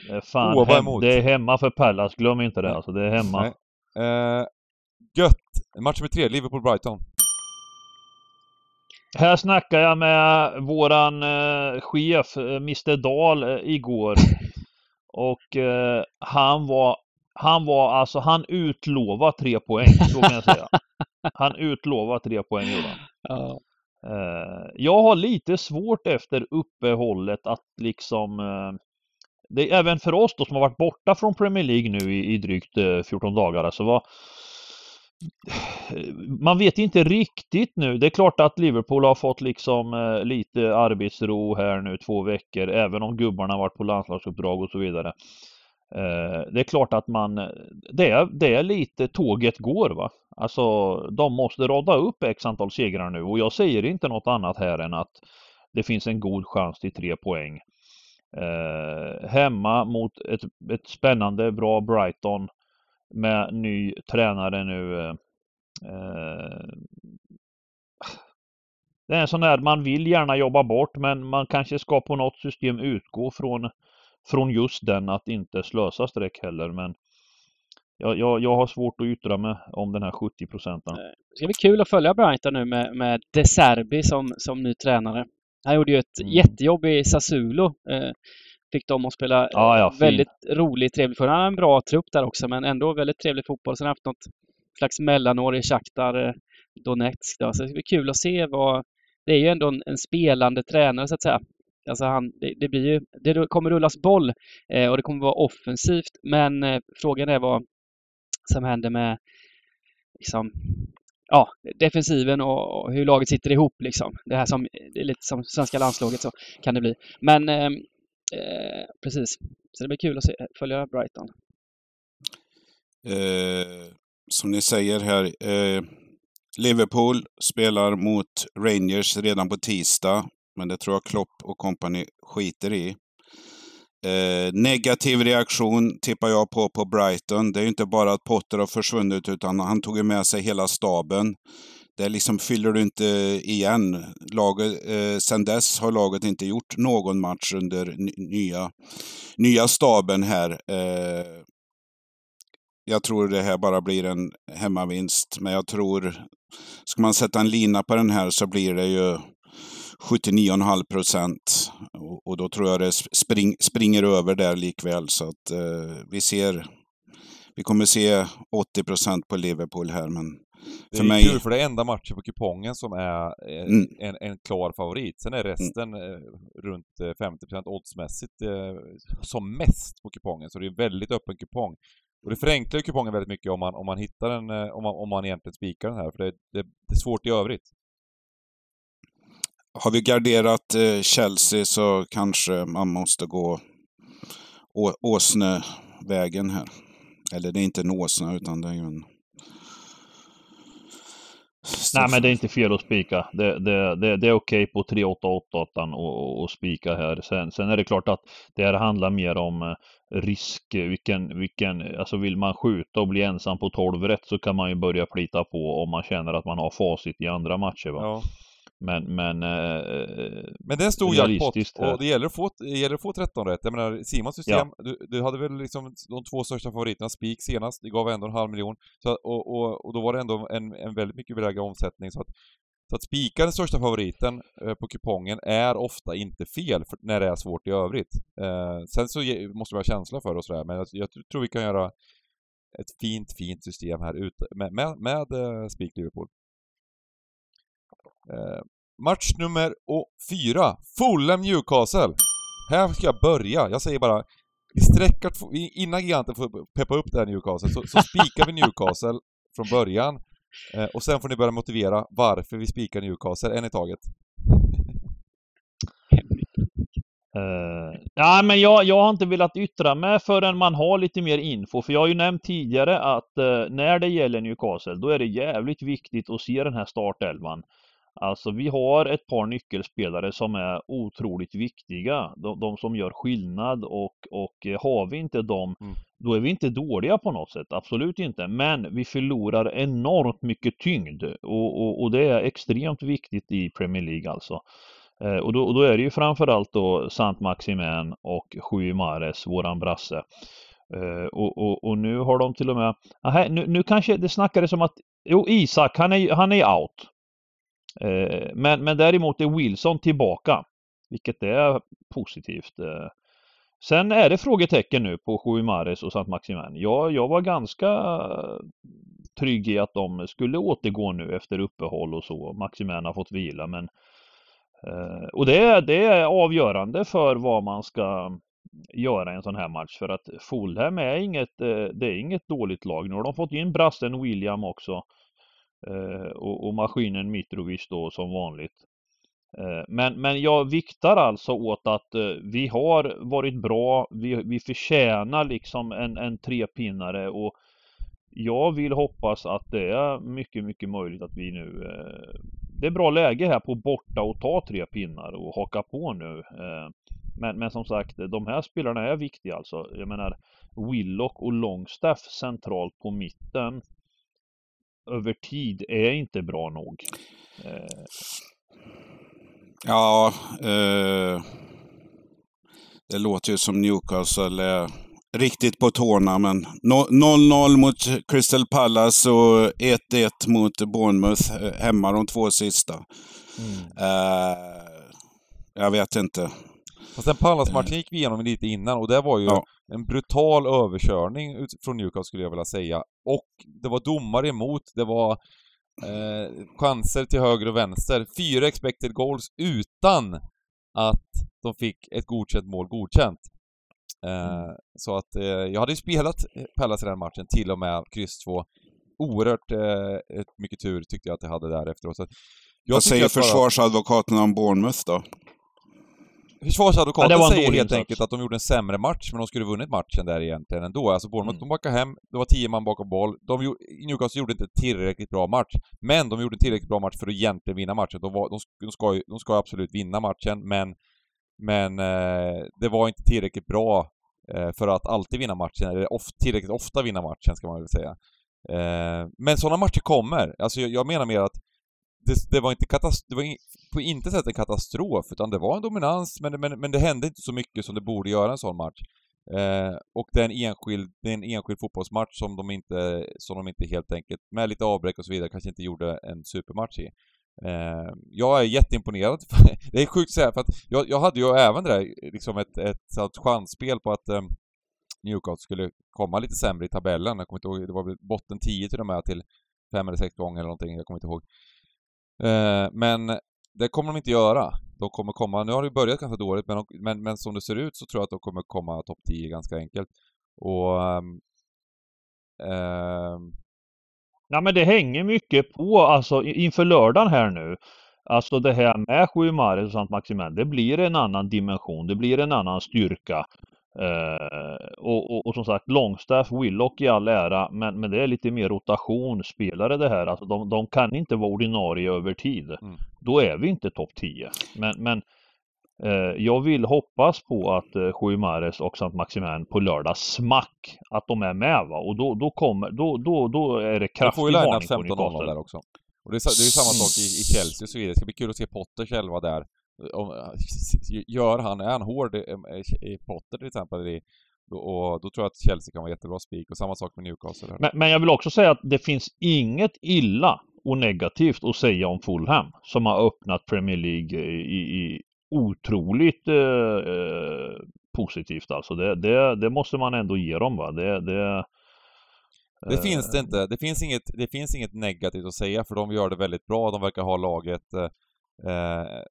Det är, fan, hem, det är hemma för Pallas, glöm inte det alltså. Det är hemma. Nej. Uh, gött! Match nummer tre, Liverpool-Brighton. Här snackade jag med våran eh, chef, eh, Mr Dahl, eh, igår. Och eh, han var, han var alltså, han utlovade tre poäng, så kan jag säga. Han utlovade tre poäng gjorde han. Ja. Eh, jag har lite svårt efter uppehållet att liksom det är även för oss då som har varit borta från Premier League nu i, i drygt eh, 14 dagar. Alltså vad, man vet inte riktigt nu. Det är klart att Liverpool har fått liksom eh, lite arbetsro här nu två veckor, även om gubbarna varit på landslagsuppdrag och så vidare. Eh, det är klart att man, det är, det är lite tåget går va. Alltså de måste rada upp x antal segrar nu och jag säger inte något annat här än att det finns en god chans till tre poäng. Eh, hemma mot ett, ett spännande, bra Brighton med ny tränare nu. Eh, eh, det är en sån där, man vill gärna jobba bort men man kanske ska på något system utgå från, från just den att inte slösa streck heller. Men jag, jag, jag har svårt att yttra mig om den här 70 procenten. Det ska bli kul att följa Brighton nu med, med De Serbi som, som ny tränare. Han gjorde ju ett mm. jättejobb i Sassuolo. Eh, fick dem att spela ah, ja, väldigt rolig, trevlig för Han har en bra trupp där också, men ändå väldigt trevlig fotboll. Sen har haft något slags mellanår i Shakhtar eh, Donetsk. Då. Så det ska bli kul att se vad... Det är ju ändå en, en spelande tränare så att säga. Alltså han, det, det blir ju, det kommer rullas boll eh, och det kommer vara offensivt, men eh, frågan är vad som händer med liksom, ja, defensiven och, hur laget sitter ihop liksom. Det här som, det är lite som svenska landslaget så kan det bli. Men eh, eh, precis, så det blir kul att se, följa Brighton. Eh, som ni säger här, eh, Liverpool spelar mot Rangers redan på tisdag. Men det tror jag Klopp och kompani skiter i. Eh, negativ reaktion tippar jag på på Brighton. Det är inte bara att Potter har försvunnit utan han tog med sig hela staben. Det liksom fyller du inte igen. Laget, eh, sen dess har laget inte gjort någon match under nya, nya staben här. Eh, jag tror det här bara blir en hemmavinst, men jag tror, ska man sätta en lina på den här så blir det ju 79,5 procent. Och, då tror jag det spring, springer över där likväl. Så att eh, vi ser, vi kommer se 80 procent på Liverpool här. Men det är mig... kul för det är enda matchen på kupongen som är eh, mm. en, en klar favorit. Sen är resten mm. runt 50% oddsmässigt som mest på kupongen. Så det är en väldigt öppen kupong. Och det förenklar kupongen väldigt mycket om man, om man hittar den, om man, om man egentligen spikar den här. För det, det, det är svårt i övrigt. Har vi garderat eh, Chelsea så kanske man måste gå Åsnevägen här. Eller det är inte en åsna utan det är ju en... Nej men det är inte fel att spika. Det, det, det, det är okej på 3888 och, och spika här. Sen, sen är det klart att det här handlar mer om eh, risk. Vilken, vilken, alltså vill man skjuta och bli ensam på 12 rätt så kan man ju börja plita på om man känner att man har facit i andra matcher. Va? Ja. Men, men... Eh, men det är en stor jackpot och det gäller att få, det gäller att få 13 rätt. Jag menar, Simons system, ja. du, du, hade väl liksom de två största favoriterna, Spik senast, det gav ändå en halv miljon. Så, och, och, och då var det ändå en, en väldigt mycket lägre omsättning. Så att, så att spika den största favoriten eh, på kupongen är ofta inte fel för, när det är svårt i övrigt. Eh, sen så måste vi ha känsla för och sådär, men jag, jag, tror vi kan göra ett fint, fint system här ute med, med, med eh, Spik Liverpool. Eh, match nummer fyra. Fulham Newcastle. Här ska jag börja. Jag säger bara, vi sträcker, innan giganten får peppa upp det här Newcastle, så, så spikar vi Newcastle från början. Eh, och sen får ni börja motivera varför vi spikar Newcastle, en i taget. Eh, uh, ja, men jag, jag har inte velat yttra mig förrän man har lite mer info. För jag har ju nämnt tidigare att uh, när det gäller Newcastle, då är det jävligt viktigt att se den här startelvan. Alltså vi har ett par nyckelspelare som är otroligt viktiga. De, de som gör skillnad och, och eh, har vi inte dem, mm. då är vi inte dåliga på något sätt. Absolut inte. Men vi förlorar enormt mycket tyngd och, och, och det är extremt viktigt i Premier League alltså. Eh, och, då, och då är det ju framförallt då Sant Maximin och Sju Mares, våran brasse. Uh, och, och, och, nu har de till och med, aha, nu, nu kanske det snackades om att, jo Isak han är, han är out. Eh, men, men däremot är Wilson tillbaka, vilket är positivt. Eh. Sen är det frågetecken nu på Mares och Sant Maximin. Jag, jag var ganska trygg i att de skulle återgå nu efter uppehåll och så. Maximin har fått vila men eh, och det är, det är avgörande för vad man ska göra en sån här match för att Fulham är inget, det är inget dåligt lag. Nu har de fått in brassen William också. Eh, och, och, maskinen Mitrovic då som vanligt. Eh, men, men jag viktar alltså åt att eh, vi har varit bra, vi, vi förtjänar liksom en, en trepinnare och jag vill hoppas att det är mycket, mycket möjligt att vi nu eh, Det är bra läge här på borta och ta tre pinnar och haka på nu. Eh, men, men som sagt, de här spelarna är viktiga alltså. Jag menar Willock och Longstaff centralt på mitten över tid är inte bra nog. Eh. Ja, eh, det låter ju som Newcastle är riktigt på tårna, men 0-0 mot Crystal Palace och 1-1 mot Bournemouth eh, hemma de två sista. Mm. Eh, jag vet inte. Och sen Pallas-matchen gick vi igenom lite innan och det var ju ja. en brutal överkörning från Newcastle skulle jag vilja säga. Och det var domare emot, det var eh, chanser till höger och vänster. Fyra expected goals utan att de fick ett godkänt mål godkänt. Eh, mm. Så att eh, jag hade ju spelat Pallas i den matchen, till och med kryss 2. oerhört eh, mycket tur tyckte jag att jag hade där efteråt. Så jag Vad säger bara- försvarsadvokaten om Bournemouth då? Försvarsadvokaten Ja, säger helt insats. enkelt att de gjorde en sämre match, men de skulle vunnit matchen där egentligen ändå. Alltså Bournemouth, Mm. de backade hem, det var tio man bakom boll. De, gjo- Newcastle gjorde inte tillräckligt bra match, men de gjorde en tillräckligt bra match för att egentligen vinna matchen. De, var, de, de, ska, ju, de ska absolut vinna matchen, men, men eh, det var inte tillräckligt bra eh, för att alltid vinna matchen, eller of, tillräckligt ofta vinna matchen, ska man väl säga. Eh, men sådana matcher kommer. Alltså jag, jag menar mer att det, det var inte katas- det var på inte sätt en katastrof, utan det var en dominans, men, men, men det hände inte så mycket som det borde göra en sån match. Eh, och det är, en enskild, det är en enskild fotbollsmatch som de inte, som de inte helt enkelt, med lite avbräck och så vidare, kanske inte gjorde en supermatch i. Eh, jag är jätteimponerad. det är sjukt att säga, för att jag, jag hade ju även det där, liksom ett, ett, ett chansspel på att eh, Newcastle skulle komma lite sämre i tabellen. Jag kommer inte ihåg, det var väl botten 10 till och med till fem eller sex gånger eller någonting, jag kommer inte ihåg. Eh, men det kommer de inte göra. De kommer komma, nu har det börjat ganska dåligt, men, de, men, men som det ser ut så tror jag att de kommer komma topp 10 ganska enkelt. Och... Um, um... Ja men det hänger mycket på alltså inför lördagen här nu. Alltså det här med Sjumares och Sant Maximen, det blir en annan dimension, det blir en annan styrka. Eh, och, och, och som sagt, Longstaff, Willock i all ära, men, men det är lite mer rotationsspelare det här. Alltså de, de kan inte vara ordinarie över tid. Mm. Då är vi inte topp 10. Men, men eh, jag vill hoppas på att eh, och Sant Maximen på lördag smack, att de är med va. Och då, då kommer, då, då, då är det de kraftig varning på 15-0 Newcastle. där också. Och det är, det är samma sak i, i Chelsea och så vidare. Det ska bli kul att se Potter själva där. Om, gör han, är han hård i, i Potter till exempel, i, och då tror jag att Chelsea kan vara jättebra spik. Och samma sak med Newcastle. Men, men jag vill också säga att det finns inget illa och negativt att säga om Fulham som har öppnat Premier League i, i otroligt eh, eh, positivt alltså. Det, det, det måste man ändå ge dem va. Det, det, Det eh, finns det inte. Det finns, inget, det finns inget negativt att säga för de gör det väldigt bra. De verkar ha laget eh, eh,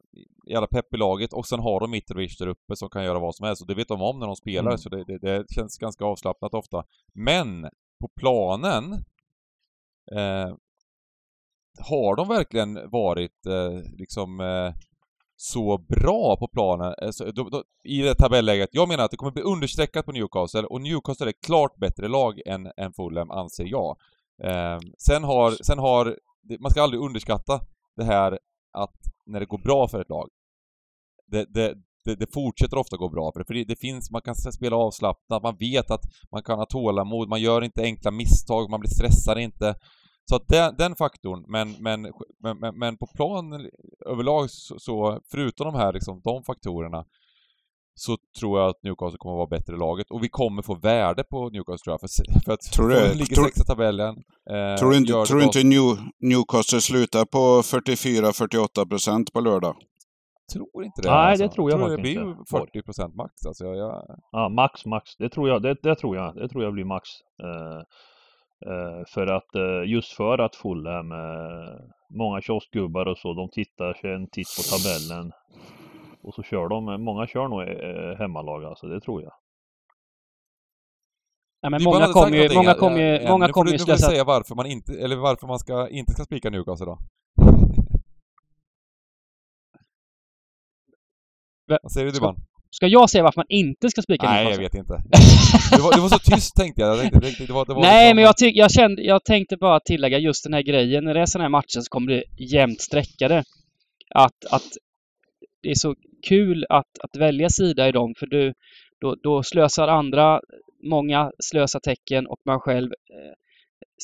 jävla pepp i laget och sen har de Mitrovic där uppe som kan göra vad som helst och det vet de om när de spelar Mm. så det, det, det känns ganska avslappnat ofta. Men på planen eh, har de verkligen varit eh, liksom eh, så bra på planen alltså, då, då, i det tabelläget. Jag menar att det kommer bli understreckat på Newcastle och Newcastle är ett klart bättre lag än, än Fulham, anser jag. Eh, sen har, sen har, man ska aldrig underskatta det här att när det går bra för ett lag, det, det, det, det fortsätter ofta gå bra för det. För det, finns, man kan spela avslappnat, man vet att man kan ha tålamod, man gör inte enkla misstag, man blir stressad inte. Så att den, den faktorn, men, men, men, men, men på plan överlag så, så, förutom de här liksom, de faktorerna, så tror jag att Newcastle kommer att vara bättre laget och vi kommer få värde på Newcastle tror jag, för, för att Tror du- ligger tror- sexa i tabellen. Eh, Tror du inte, det tror inte New, Newcastle slutar på 44-48 procent på lördag? tror inte det. Nej, alltså. det tror jag det faktiskt blir inte. ju 40 procent max alltså. Jag, jag, Ja, max, max. Det tror jag. Det, det tror jag. Det tror jag blir max. Eh, eh, för att eh, just för att Fulham, eh, många kioskgubbar och så, de tittar sig en titt på tabellen. Och så kör de, många kör nog eh, hemmalag alltså, det tror jag. Ja, men många kommer ju, någonting, många kommer ju, ja, många kommer ju Nu får du säga varför man inte, eller varför man ska, inte ska spika Newcastle då. Va- Vad säger du Ska- Dybban? Ska jag säga varför man inte ska spika Nej, jag vet inte. Du var, du var så tyst tänkte jag. jag tänkte, det, var, det var Nej, liksom- men jag, tyck, jag, kände, jag tänkte bara tillägga just den här grejen. När det är sådana här matcher så kommer det jämnt streckade. Att, att det är så kul att, att välja sida i dem för du, då, då slösar andra, många slösar tecken och man själv eh,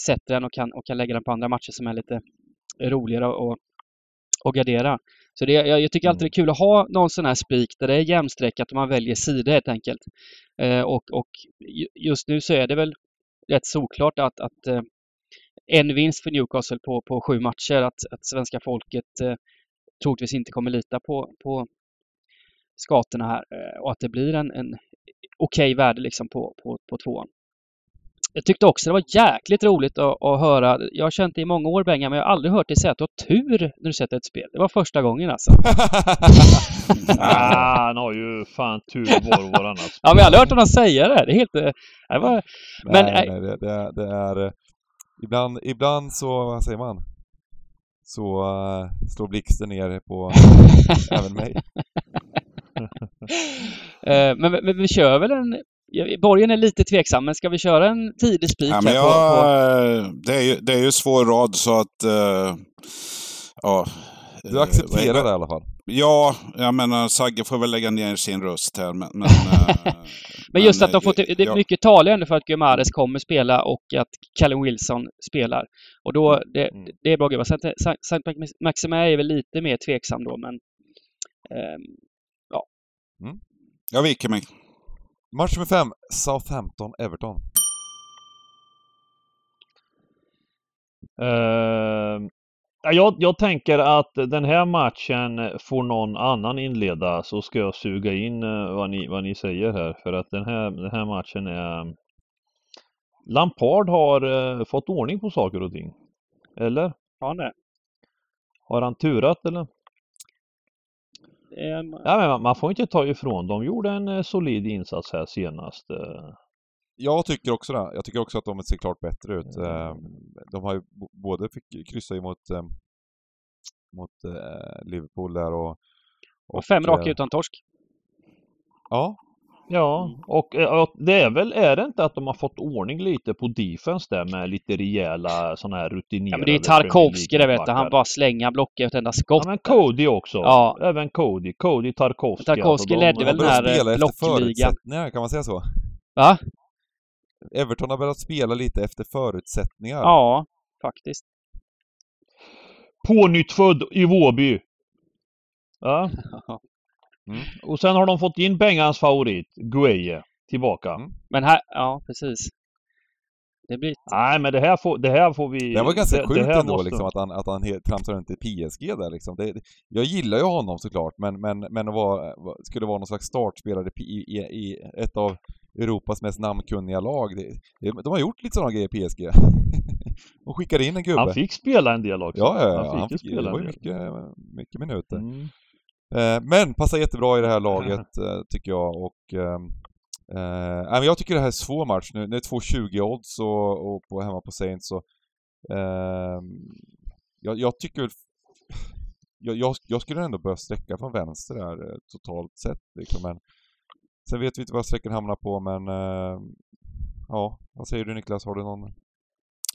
sätter den och kan, och kan lägga den på andra matcher som är lite roligare och, och gardera. Så det, jag, jag tycker alltid det är kul att ha någon sån här spik där det är jämnstreckat och man väljer sida helt enkelt. Eh, och, och ju- just nu så är det väl rätt såklart att, att eh, en vinst för Newcastle på, på sju matcher, att, att svenska folket eh, troligtvis inte kommer lita på, på skatorna här eh, och att det blir en, en okej värde liksom på, på, på tvåan. Jag tyckte också det var jäkligt roligt att, att höra. Jag har känt det i många år Benga, men jag har aldrig hört dig säga att du har tur när du sätter ett spel. Det var första gången alltså. Ah, han har ju fan tur var och varannat. Ja, men jag har aldrig hört honom säga det. Det är helt... eh, Det var, men, nej, nej. nej, det, det, är- det är... eh, ibland, ibland så, vad säger man? Så uh, slår blixten ner på även mig. uh, men, men, vi kör väl en... Borgen är lite tveksam, men ska vi köra en tidig spik ja, men jag, på, på... Det, är ju, det är ju svår rad så att... Uh, ja, du accepterar det i alla fall? Ja, jag menar Sagge får väl lägga ner sin röst här. Men, men, men just men, att de får det är ja. mycket talar ändå för att Guimares kommer spela och att Callum Wilson spelar. Och då, det, mm. det är bra gubbar. Sankt Maxime är väl lite mer tveksam då, men eh, ja. Mm. Jag viker mig. Match nummer fem, Southampton-Everton. Uh, jag, jag tänker att den här matchen får någon annan inleda så ska jag suga in eh, vad ni, vad ni säger här för att den här, den här matchen är Lampard har uh, fått ordning på saker och ting. Eller? Ja, det. Har han turat eller? Ja, men man får inte ta ifrån. De gjorde en uh, solid insats här senast. Jag tycker också det. Jag tycker också att de ser klart bättre ut. Mm. De har ju både fick kryssa emot ehm, mot eh, Liverpool där och... Och, och fem raka eh, utan torsk. Ja. Ja, mm. och, och det är väl, är det inte att de har fått ordning lite på defense där med lite rejäla sådana här rutinerade... Ja men det är Tarkovski det vet du, han bara slänger, blockar ett enda skott. Ja men Cody också. Ja. Även Cody. Cody Tarkovski. Tarkovski alltså, ledde väl den här blockligan. kan man säga så? Va? Everton har börjat spela lite efter förutsättningar. Ja, faktiskt. Pånyttfödd i Vårby. Ja. Mm. Och sen har de fått in Bengans favorit, Gueye, tillbaka. Mm. Men här, ja precis. Det blir... Nej men det här får, det här får vi... Det var ganska det, sjukt det ändå måste... liksom att han, att han tramsar runt i PSG där liksom. Det, jag gillar ju honom såklart men, men, men att vara, skulle vara någon slags startspelare i, i, i ett av Europas mest namnkunniga lag. Det, de har gjort lite sådana grejer i PSG. och skickade in en gubbe. Han fick spela en del också. Ja, ja, ja. Han fick, han fick spela det var ju mycket, mycket minuter. Mm. Eh, men passar jättebra i det här laget eh, tycker jag och ehm, eh, jag tycker det här är svår match nu. Det är 2,20 odds och, och på, hemma på Saints så eh, jag, jag, tycker jag, jag, jag, skulle ändå börja sträcka från vänster där eh, totalt sett liksom, men sen vet vi inte vad sträcken hamnar på men eh, ja, vad säger du Niklas? Har du någon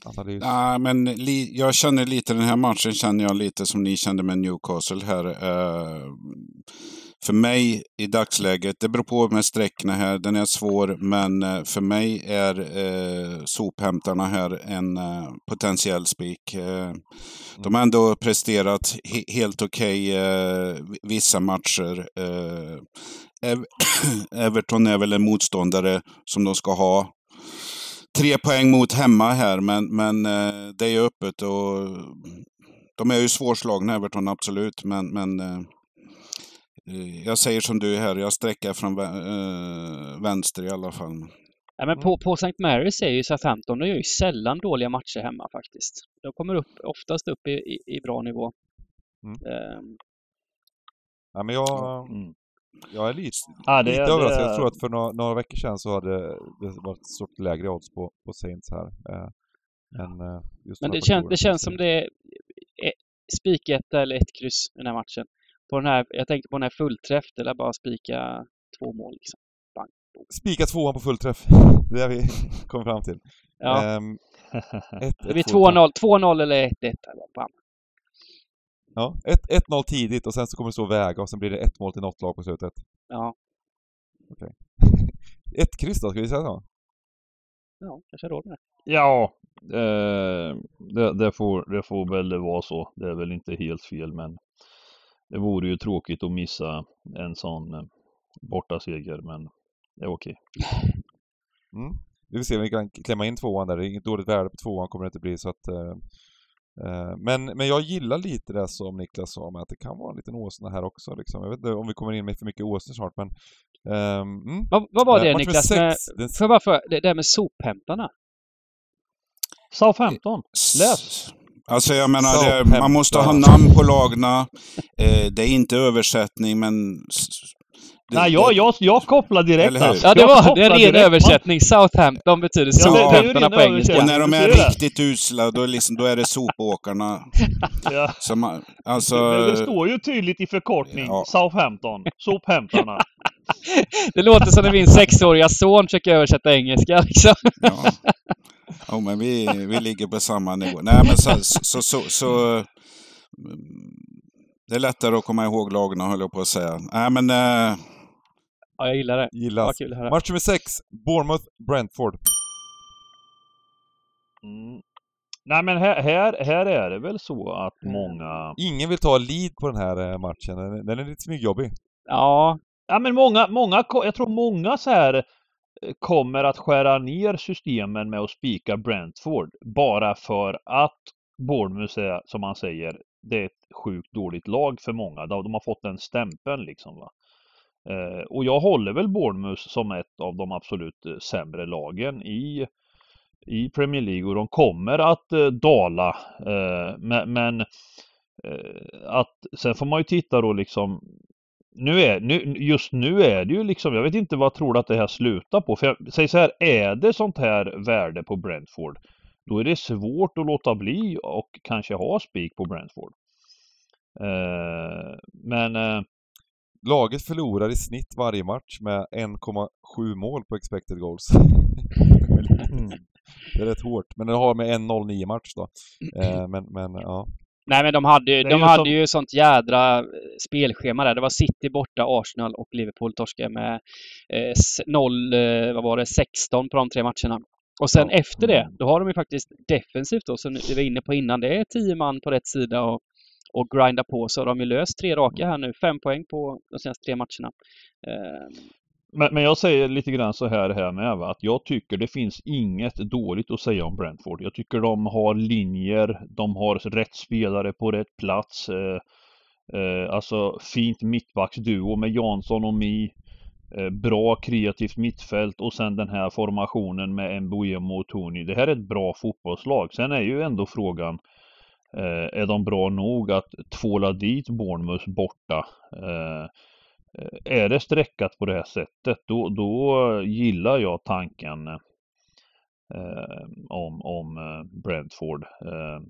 analys? Ja, men li, jag känner lite den här matchen känner jag lite som ni kände med Newcastle här. Uh, för mig i dagsläget, det beror på med sträckorna här, den är svår, men uh, för mig är uh, sophämtarna här en uh, potentiell spik. Uh, de har ändå presterat he helt okej okay, vissa matcher. Ev Everton är väl en motståndare som de ska ha tre poäng mot hemma här, men, men eh, det är ju öppet och de är ju svårslagna Everton, absolut. Men, men eh, eh, jag säger som du här, jag sträcker från vänster i alla fall. Ja, men på, på St. Mary's är ju Southampton, de gör ju sällan dåliga matcher hemma faktiskt. De kommer upp, oftast upp i, i, i bra nivå. Mm. Um. Ja, men jag, mm. Jag är lite, ja, det, lite det, överraskad. Jag tror att för några, några, veckor sedan så hade det varit stort lägre odds på, på Saints här. Eh, än, eh, just Men det, kän, det känns som det är spiketta eller ett kryss i den här matchen. På den här, jag tänkte på den här fullträff, eller bara spika två mål liksom. Bang. Spika tvåan på fullträff. Det är vi kom fram till. Ja. Um, ett, det blir 2-0, 2-0 eller 1-1. Bam. Ja, 1-0 tidigt och sen så kommer det stå väga och sen blir det ett mål till något lag på slutet. Ja. Okej. Okay. ett kryss då, ska vi säga så? Ja, kanske råd med det. Ja, eh, det, det, får, det får väl vara så. Det är väl inte helt fel men det vore ju tråkigt att missa en sån eh, bortaseger men det är okej. Okay. Mm. Vi får se om vi kan klämma in tvåan där. Det är inget dåligt värde på tvåan kommer det inte bli så att Eh, men, men jag gillar lite det som Niklas sa med att det kan vara en liten åsna här också. Liksom. Jag vet inte om vi kommer in med för mycket åsnor snart men... Um, mm. vad, vad, var det uh, Niklas? Med, den... Får jag bara för, det där med sophämtarna? Southampton. Läs! Alltså jag menar, det, man måste ha namn på lagna. Eh, det är inte översättning men Nej, jag, jag, jag kopplar direkt alltså. Ja, det var det är en ren direkt. Översättning. Southampton betyder Ja, sophämtarna på engelska. Och när de är riktigt usla, då är, liksom, då är det sopåkarna. Ja. Som, alltså, Men det står ju tydligt i förkortning. Ja. Southampton. Sophämtarna. Det låter som när min sexåriga son försöker översätta engelska liksom. ja. ja, men vi, vi ligger på samma nivå. Nej, men så, så, så, så det är lättare att komma ihåg lagen, höll jag på att säga. Nej, men eh, Ja, jag gillar det. Gillas. Vad kul att höra. Match nummer 6, Bournemouth-Brentford. Mm. Nej men här, här, här är det väl så att många... Ingen vill ta lead på den här eh, matchen. Den den är lite smygjobbig. Ja, Ja men många, många, jag tror många så här eh, kommer att skära ner systemen med att spika Brentford bara för att Bournemouth är, som man säger, det är ett sjukt dåligt lag för många. De, de har fått den stämpeln liksom. Va? Eh, och jag håller väl Bournemouth som ett av de absolut eh, sämre lagen i, i Premier League och de kommer att eh, dala. Eh, men men eh, att, sen får man ju titta då liksom nu är, nu, just nu är det ju liksom, jag vet inte vad jag tror att det här slutar på. För jag säger så här, är det sånt här värde på Brentford, då är det svårt att låta bli och kanske ha spik på Brentford. Eh, men eh, Laget förlorar i snitt varje match med 1,7 mål på expected goals. det är rätt hårt, men det har med 1-0-9 match då. Eh, men, men ja. Nej men de hade, ju- de ju hade som- ju sånt jädra eh, spelschema där. Det var City borta, Arsenal och Liverpool torskade med eh, s- 0, eh, vad var det, 16 på de tre matcherna. Och sen Ja. efter det, då har de ju faktiskt defensivt då, som vi var inne på innan, det är 10 man på rätt sida och, och grinda på. Så har de ju löst tre raka här nu, fem poäng på de senaste tre matcherna. Ehm. Men, men jag säger lite grann så här här med va, att jag tycker det finns inget dåligt att säga om Brentford. Jag tycker de har linjer, de har rätt spelare på rätt plats. Eh, eh, alltså fint mittbacksduo med Jansson och Mi. Eh, bra kreativt mittfält och sen den här formationen med Mbuemo och Tony. Det här är ett bra fotbollslag. Sen är ju ändå frågan eh, Eh, är de bra nog att tvåla dit Bournemouth borta? Eh, eh Är det streckat på det här sättet då, då gillar jag tanken eh, om, om eh, Brentford. Eh,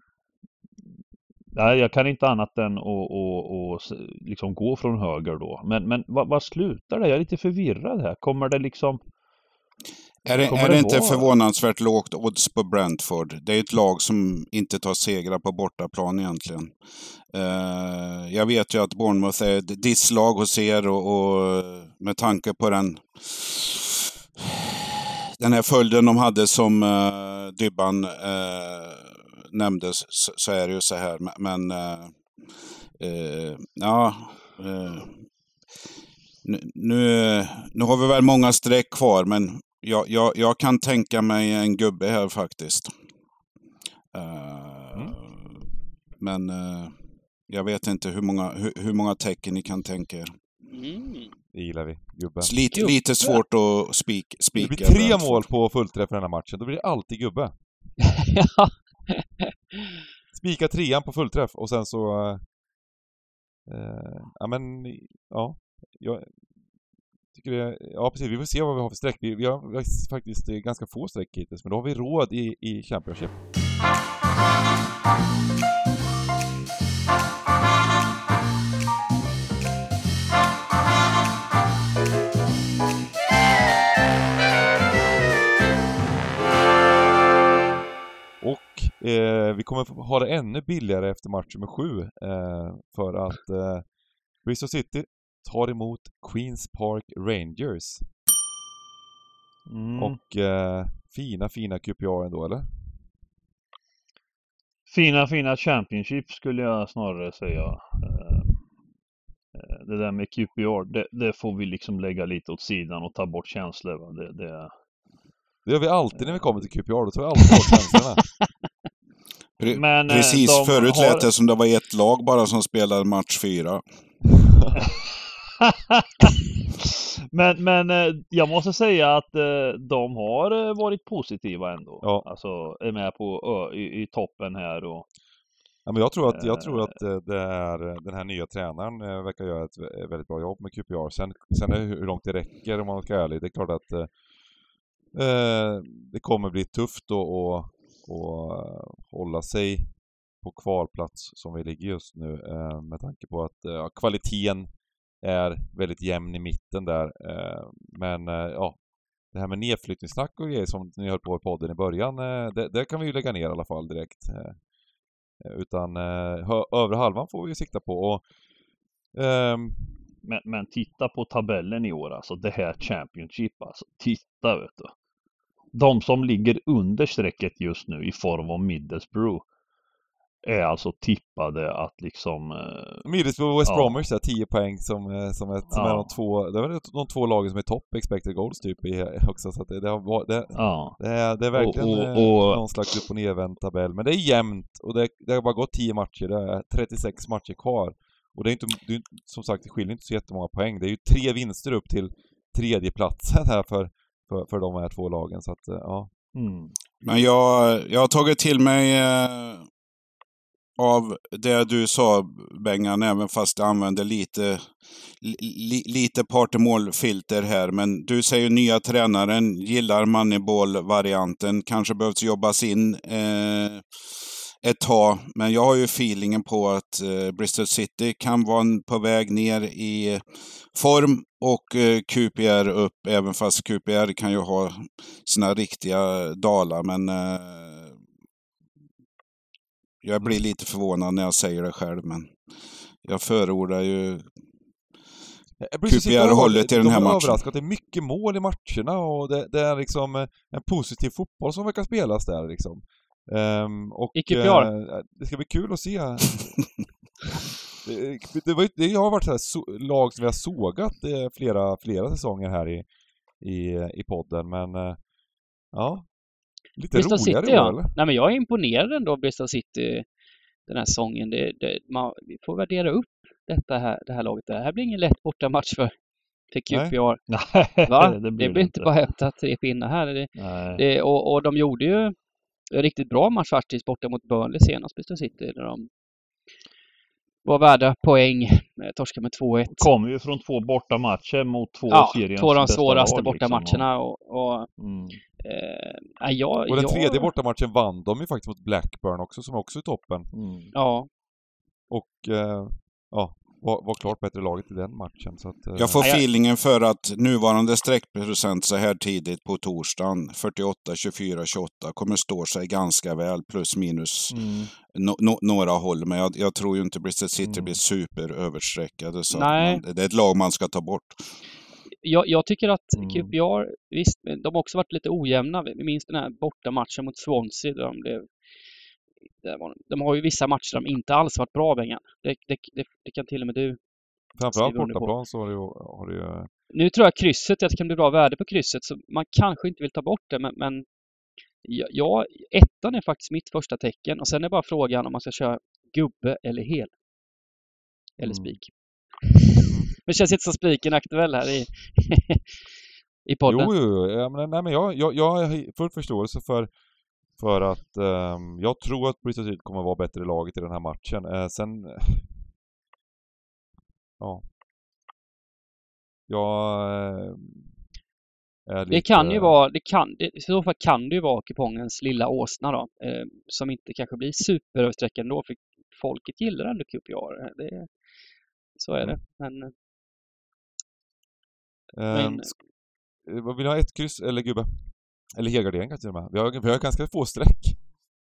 nej, jag kan inte annat än att och, och, liksom gå från höger då. Men, men vad, vad slutar det? Jag är lite förvirrad här. Kommer det liksom är det, är det det inte förvånansvärt lågt odds på Brentford? Det är ett lag som inte tar segrar på bortaplan egentligen. Eh, jag vet ju att Bournemouth är ett disslag hos er och, och med tanke på den den här följden de hade som uh, Dybban uh, nämnde så, så är det ju så här. Men- eh, eh, ja, eh, nu, nu, nu har vi väl många streck kvar men jag, jag, jag kan tänka mig en gubbe här faktiskt. Eh, Mm. Men eh, jag vet inte hur många, hur, hur många tecken ni kan tänka er. mm. Det gillar vi, gubben. Så Lite, Gubbe. lite svårt att spik, Det spika. blir tre mål på fullträff i den här matchen, då blir det alltid gubbe. ja. Spika trean på fullträff och sen så... Eh, ja men, ja. Jag tycker det, ja precis, vi får se vad vi har för streck. Vi, vi, har, faktiskt eh, ganska få streck hittills, men då har vi råd i, i Championship. Och eh, vi kommer få ha det ännu billigare efter match nummer sju. Eh, för att eh, Bristol City tar emot Queens Park Rangers. Mm. Och eh, fina, fina QPR ändå, eller? Fina, fina Championship skulle jag snarare säga. Eh, eh, Det där med QPR, det, det får vi liksom lägga lite åt sidan och ta bort känslor. Det, det, Det gör vi alltid när vi kommer till QPR, då tar vi alltid bort känslorna. Pre- Men, eh, Precis, de förut har- lät det som det var ett lag bara som spelade match fyra. men, men eh, jag måste säga att eh, de har eh, varit positiva ändå. Ja. Alltså är med på i, i toppen här och Ja, men jag tror att, jag tror att det är, den här nya tränaren verkar göra ett väldigt bra jobb med QPR. Sen, sen hur långt det räcker om man ska vara ärlig. Det är klart att eh, det kommer bli tufft att hålla sig på kvalplats som vi ligger just nu eh, med tanke på att eh, kvaliteten är väldigt jämn i mitten där. Eh, men eh, ja, det här med nedflyttningssnack och grejer som ni höll på i podden i början, eh, det, det, kan vi ju lägga ner i alla fall direkt. Utan övre halvan får vi sikta på. Och, um... men, men, titta på tabellen i år alltså, det här Championship alltså. Titta vet du. De som ligger under strecket just nu i form av Middlesbrough är alltså tippade att liksom... Eh, Middlesbrough och West ja. Bromwich är 10 poäng som, eh, som, ett, som ja. är de två, det är de två lagen som är topp expected goals typ i, också så att det, det, har, det, ja. det, är, det är verkligen och, och, eh, och, någon slags upp och nervänd tabell. Men det är jämnt och det, det har bara gått 10 matcher, det är 36 matcher kvar. Och det är inte, det är, som sagt, det skiljer inte så jättemånga poäng. Det är ju tre vinster upp till tredjeplatsen här för, för, för de här två lagen så att, ja. Mm. Men jag, jag har tagit till mig eh av det du sa Bengan, även fast jag använder lite, li, lite partymålfilter här. Men du säger nya tränaren, gillar Moneyball-varianten, kanske behövs jobbas in eh, ett tag. Men jag har ju feelingen på att eh, Bristol City kan vara på väg ner i form och eh, QPR upp, även fast QPR kan ju ha sina riktiga dalar. Men eh, jag blir lite förvånad när jag säger det själv, men jag förordar ju QPR-hållet i den här matchen. Överraskat. Det är mycket mål i matcherna och det, det, är liksom eh, en positiv fotboll som verkar spelas där liksom. Um, och, I QPR? Uh, det ska bli kul att se. det, det, var, det har varit så so lag som vi har sågat eh, flera, flera säsonger här i, i, i podden, men uh, ja, Lite Bristol roligare City, ja. Eller? Nej, men jag är imponerad ändå av Bristol City den här säsongen. Det, det, man, vi får värdera upp detta här, det här laget. Det här blir ingen lätt bortamatch för, för QPR. Nej. Va? det blir, det blir inte bara hämta tre pinnar här. Det, det, och, och de gjorde ju en riktigt bra match faktiskt borta mot Burnley senast, Bristol City, där de var värda poäng. Torska med 2-1. Kommer ju från två bortamatcher mot två ja, seriens två av de svåraste bortamatcherna. Liksom, och, och mm. Eh, jag, och den tredje jag... bortamatchen vann de ju faktiskt mot Blackburn också, som är också i toppen. Mm. Ja. Och eh, ja, var, var klart bättre laget i den matchen. Så att, eh... Jag får feelingen för att nuvarande sträckprocent så här tidigt på torsdagen, 48, 24, 28, kommer stå sig ganska väl, plus minus mm. no, no, några håll. Men jag, jag, tror ju inte Bristol City mm. blir superöverstreckade. Så man, det är ett lag man ska ta bort. Jag, jag, tycker att mm. QPR, visst, de har också varit lite ojämna. Vi minns den här bortamatchen mot Swansea där de blev de har ju vissa matcher som inte alls varit bra, Bengan. Det, det, det, det, kan till och med du Framförallt bortaplan så har det ju... Har det ju... Nu tror jag krysset, att det kan bli bra värde på krysset, så man kanske inte vill ta bort det, men, men ja, ettan är faktiskt mitt första tecken och sen är bara frågan om man ska köra gubbe eller hel. Eller mm. Men känns inte som spiken aktuell här i, i podden. Jo, jo, ja, men, nej, men jag, jag, jag har full förståelse för för att eh, jag tror att Bristol City kommer vara bättre i laget i den här matchen. Eh, sen... Ja. Jag... Eh, lite... Det kan ju vara, det kan, i så fall kan det ju vara kupongens lilla åsna då. Eh, som inte kanske blir superöversträckande då, för folket gillar ändå QPR. Det, så är det. Mm. Men... Eh, men... Vill du ha ett kryss eller gubbe? Eller helgardering kanske till och med. Vi har, vi har ganska få streck.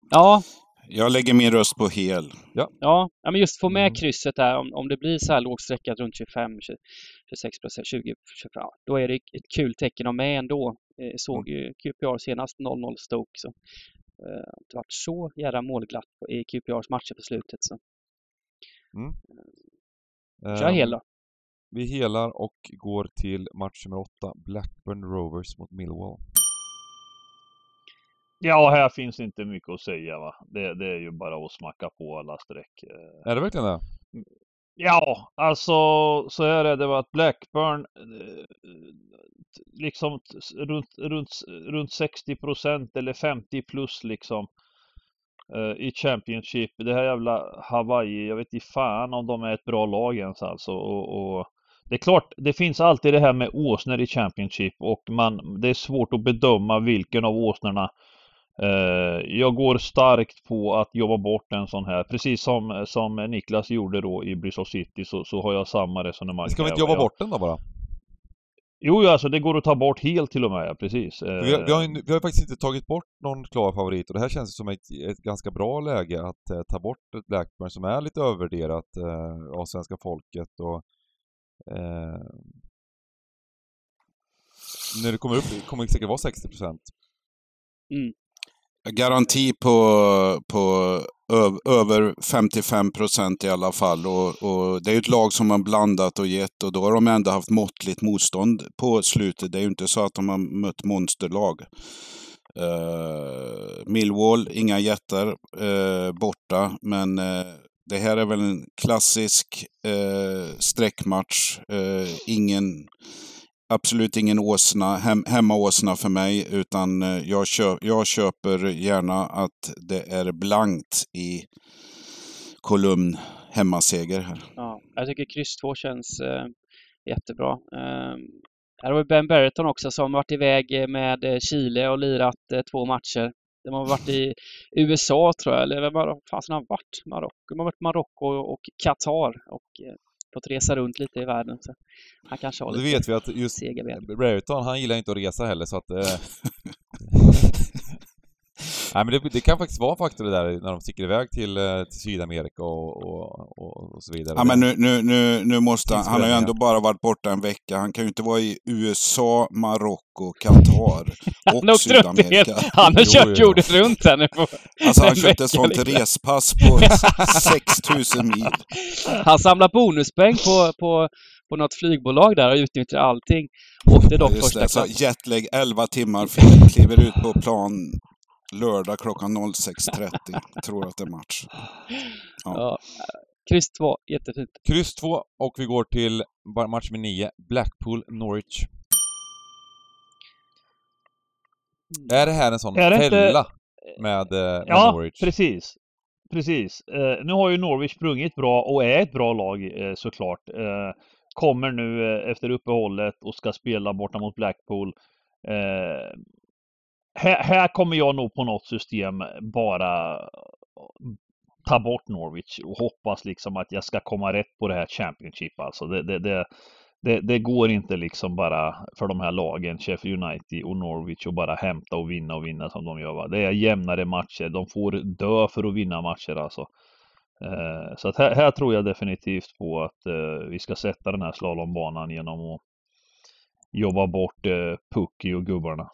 Ja. Jag lägger min röst på hel. Ja. Ja, men just få med mm. krysset där om, om det blir så här lågstreckat runt 25, 26 procent, 20, 25, då är det ett kul tecken att med ändå. Eh, såg ju QPR senast 0-0 Stoke så eh, det varit så jävla målglatt i QPRs matcher på slutet så. Mm. Kör hel då. Vi helar och går till match nummer 8, Blackburn Rovers mot Millwall. Ja, här finns inte mycket att säga va. Det, det är ju bara att smacka på alla streck. Eh. Är det verkligen det? Ja, alltså så här är det att Blackburn eh, liksom runt, runt, runt 60 procent eller 50 plus liksom. i Championship. Det här jävla Hawaii, jag vet inte fan om de är ett bra lag ens alltså. Och, och det är klart, det finns alltid det här med åsnor i Championship och man, det är svårt att bedöma vilken av åsnorna eh, jag går starkt på att jobba bort en sån här. Precis som, som Niklas gjorde då i Bristol City så, så har jag samma resonemang. Ska vi inte jobba bort den då bara? Jo, alltså det går att ta bort helt till och med, precis. Vi har, vi, har, vi har faktiskt inte tagit bort någon klar favorit och det här känns som ett, ett ganska bra läge att eh, ta bort ett Blackburn som är lite övervärderat eh, av svenska folket och eh, när det kommer upp kommer det säkert vara 60 procent. Mm. Garanti på, på över 55 procent i alla fall. Och, och, det är ett lag som har blandat och gett och då har de ändå haft måttligt motstånd på slutet. Det är ju inte så att de har mött monsterlag. Uh, Millwall, inga jättar uh, borta, men uh, det här är väl en klassisk eh, streckmatch. Eh, ingen absolut ingen åsna, hem, hemmaåsna för mig, utan eh, jag, köp, jag köper gärna att det är blankt i kolumn hemmaseger här. Ja, jag tycker kryss 2 känns eh, jättebra. Eh, här har vi Ben Berreton också som varit iväg eh, med eh, Chile och lirat eh, två matcher. De har varit i USA tror jag, eller vad fasen har varit? Marocko. De har varit Marocko och Qatar och eh, fått resa runt lite i världen. Så han kanske har lite Det vet vi att just Brereton, han gillar inte att resa heller så att... Eh... Nej men det, det, kan faktiskt vara en faktor det där när de sticker iväg till, eh, till Sydamerika och, och, och, så vidare. Ja men nu, nu, nu, nu måste han, han har ju ändå bara varit borta en vecka. Han kan ju inte vara i USA, Marocko, Qatar och Sydamerika. Han har kört jorden runt här nu på Alltså han köpte ett sånt liksom. respass på 6000 mil. Han samlar bonuspoäng på, på på något flygbolag där och utnyttjar allting. Åkte dock första det, så Jetlag 11 timmar fel, kliver ut på plan lördag klockan 06.30. Tror att det är match. Ja. ja. Kryss 2, jättefint. Kryss 2 och vi går till match med 9, Blackpool-Norwich. Mm. Är det här en sån fälla inte... med, eh, med ja, Norwich? Ja, precis. Precis. Eh, nu har ju Norwich sprungit bra och är ett bra lag eh, såklart. Eh, kommer nu eh, efter uppehållet och ska spela borta mot Blackpool. Här, här, kommer jag nog på något system bara ta bort Norwich och hoppas liksom att jag ska komma rätt på det här Championship alltså. Det, det, det, det, det går inte liksom bara för de här lagen, Sheffield United och Norwich, och bara hämta och vinna och vinna som de gör. Va? Det är jämnare matcher. De får dö för att vinna matcher alltså. Eh, så att här, här, tror jag definitivt på att eh, vi ska sätta den här slalombanan genom att jobba bort eh, Pucky och gubbarna.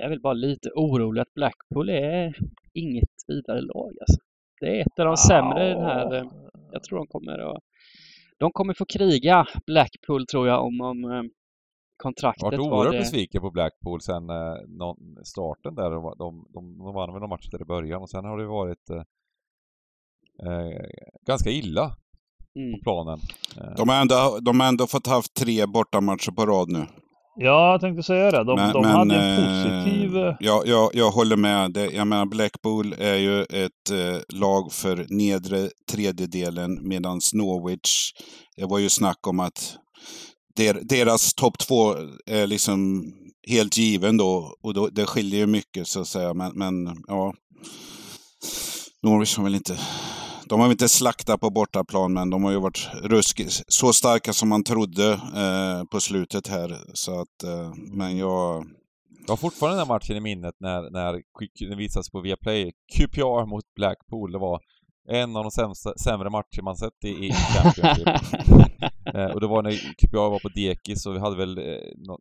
Jag är väl bara lite orolig att Blackpool är inget vidare lag alltså. Det är ett av de sämre i den här. Eh, jag tror de kommer att de kommer få kriga Blackpool tror jag om, om eh, kontraktet var det. Jag varit oerhört besviken på Blackpool sen eh, starten där. De, de, de, de vann väl någon match där i början och sen har det varit eh, eh ganska illa mm. på planen. De har, ändå, de har ändå fått haft tre bortamatcher på rad nu. Ja, jag tänkte säga det. De, men, de men, hade en positiv... Eh, ja, jag, jag håller med. Jag menar, Blackpool är ju ett eh, lag för nedre tredjedelen medan Norwich, det var ju snack om att der, deras topp två är liksom helt given då. Och då, det skiljer ju mycket så att säga. Men, men ja, Norwich har väl inte de har inte slaktat på bortaplan, men de har ju varit ruskigt, så starka som man trodde eh, på slutet här. Så att, eh, men jag... Jag har fortfarande den här matchen i minnet när, när det visades på Viaplay. QPR mot Blackpool. Det var en av de sämsta, sämre matcher man sett i, i Championship. eh, och det var när QPR var på dekis och vi hade väl eh,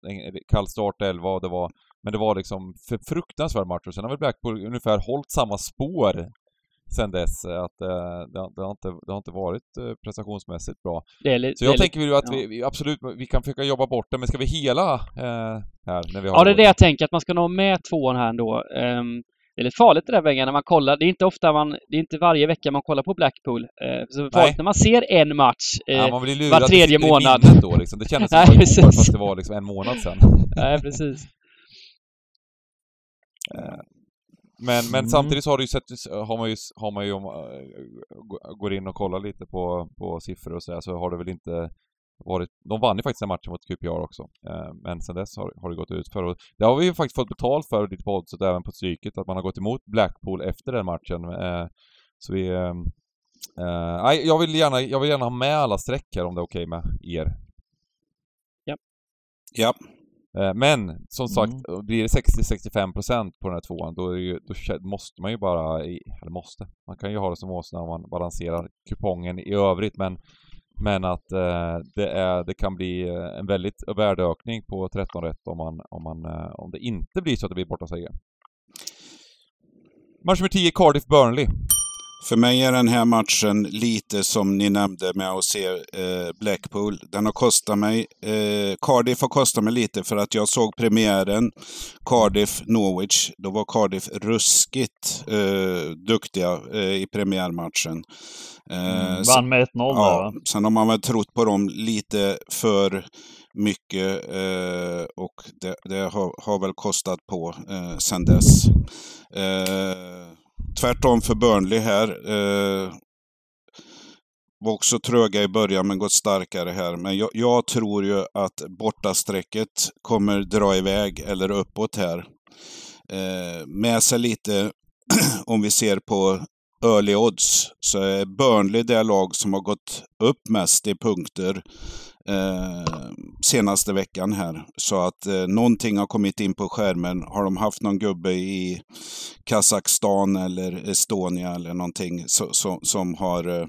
en kall start 11 och det var men det var liksom för fruktansvärd match och sen har väl Blackpool ungefär hållit samma spår sen dess. Att eh, det, det, har inte, det har inte varit eh, prestationsmässigt bra. Lite, så jag tänker ju att ja. vi, absolut, vi kan försöka jobba bort det, men ska vi hela eh, här när vi har Ja, det är det jag tänker, att man ska nå med tvåan här ändå. Um, det är lite farligt det där Wengan, när man kollar. Det är inte ofta man, det är inte varje vecka man kollar på Blackpool. Eh, så farligt när man ser en match eh, ja, man blir var tredje månad. Då, liksom. Det kändes som Nej, det var fast det var liksom en månad sedan. Nej, precis. Men, men Mm. samtidigt så har, ju sett, har man ju, har man ju om, går in och kollar lite på, på siffror och så där, så har det väl inte varit, de vann ju faktiskt den matchen mot QPR också. Eh, men sen dess har, har det gått ut för och det har vi ju faktiskt fått betalt för lite på oddset även på Stryket, att man har gått emot Blackpool efter den matchen. Eh, så vi... Eh, eh, nej, jag vill gärna, jag vill gärna ha med alla streck här om det är okej med er. Ja. Eh, Men som sagt, Mm. blir det 60-65% på den här tvåan då, är det ju, då måste man ju bara, eller måste, man kan ju ha det som åsna om man balanserar kupongen i övrigt men men att eh, det, är, det kan bli eh, en väldigt värdeökning på 13 rätt om, man, om, man, eh, om det inte blir så att det blir bortaseger. Match nummer 10, Cardiff Burnley. För mig är den här matchen lite som ni nämnde med att se eh, Blackpool. Den har kostat mig, eh, Cardiff har kostat mig lite för att jag såg premiären Cardiff-Norwich. Då var Cardiff ruskigt eh, duktiga i premiärmatchen. Mm, vann med 1-0 där Ja, sen har man väl trott på dem lite för mycket och det, det har, har väl kostat på eh, sen dess. Tvärtom för Burnley här. Eh, var också tröga i början men gått starkare här. Men jag, jag tror ju att bortasträcket kommer dra iväg eller uppåt här. Eh, med sig lite, om vi ser på early odds, så är Burnley det lag som har gått upp mest i punkter eh, senaste veckan här. Så att eh, någonting har kommit in på skärmen. Har de haft någon gubbe i Kazakstan eller Estonia eller någonting så, så, som har eh,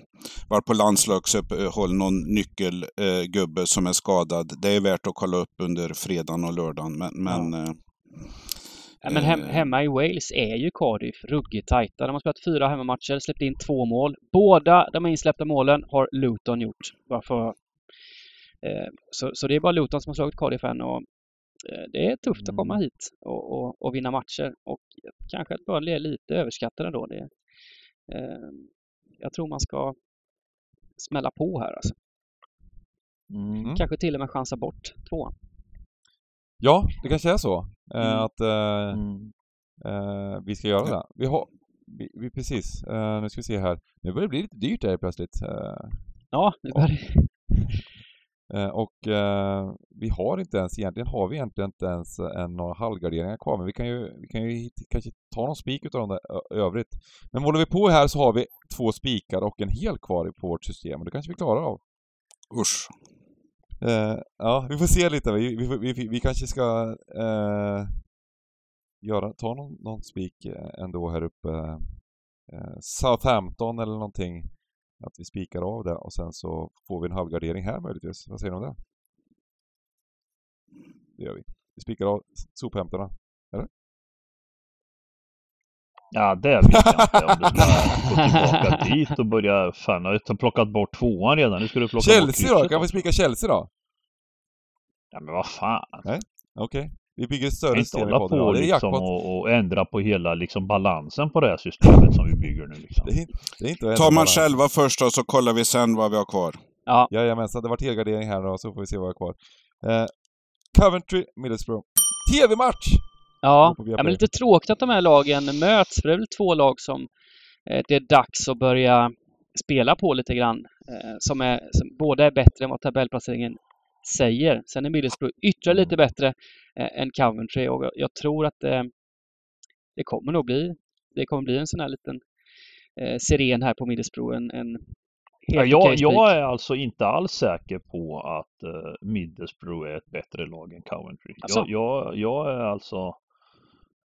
varit på landslagsuppehåll, någon nyckelgubbe eh, som är skadad. Det är värt att kolla upp under fredagen och lördagen. Men, men eh, Ja, men hem, hemma i Wales är ju Cardiff ruggigt tajta. De har spelat fyra hemmamatcher, släppt in två mål. Båda de insläppta målen har Luton gjort. Bara för, så, så det är bara Luton som har slagit Cardiff än och eh, det är tufft att komma hit och, och, och vinna matcher. Och kanske att Burnley är lite överskattade då. Det, eh, jag tror man ska smälla på här alltså. Mm. Kanske till och med chansa bort tvåan. Ja, det kanske är så. Eh, Mm. Att eh, Mm. eh, vi ska göra det. Vi har, vi, vi precis, eh, nu ska vi se här. Nu börjar det bli lite dyrt här plötsligt. Eh, Ja, nu börjar det. Eh, och eh, vi har inte ens, egentligen har vi egentligen inte ens en, några halvgarderingar kvar, men vi kan ju, vi kan ju kanske ta någon spik utav dem där övrigt. Men håller vi på här så har vi två spikar och en hel kvar i- på vårt system och det kanske vi klarar av. usch. Eh, ja, vi får se lite. Vi, vi, vi, vi, kanske ska eh, göra, ta någon, någon spik eh, ändå här uppe. Eh, Southampton eller någonting. Att vi spikar av det och sen så får vi en halvgardering här möjligtvis. Vad säger du om det? Det gör vi. Vi spikar av sophämtarna. Ja, det vet jag inte om du ska gå tillbaka dit och börja... Fan, har plockat bort tvåan redan. Nu ska du plocka bort Chelsea då? krysset Kan vi spika Chelsea då? Ja, men vad fan. Okej. Vi bygger större system i podden. på Ja, det är liksom och, och ändra på hela liksom balansen på det här systemet som vi bygger nu liksom. Det är, det är inte att Ta ändra match bara- 11 först och så kollar vi sen vad vi har kvar. Ja, Jajamensan, det var helgardering här då, så får vi se vad jag har kvar. Eh, Coventry, Middlesbrough. TV-match! Ja, ja men lite tråkigt att de här lagen möts, för det är väl två lag som eh, det är dags att börja spela på lite grann. Eh, som, är, som båda är bättre än vad tabellplaceringen säger. Sen är Middlesbrough ytterligare lite bättre eh, än Coventry och jag, jag tror att eh, det kommer nog bli det kommer bli en sån här liten eh, siren här på Middlesbrough. En, en Ja, jag, jag är alltså inte alls säker på att uh, Middlesbrough är ett bättre lag än Coventry. Alltså? Jag, jag, jag är alltså...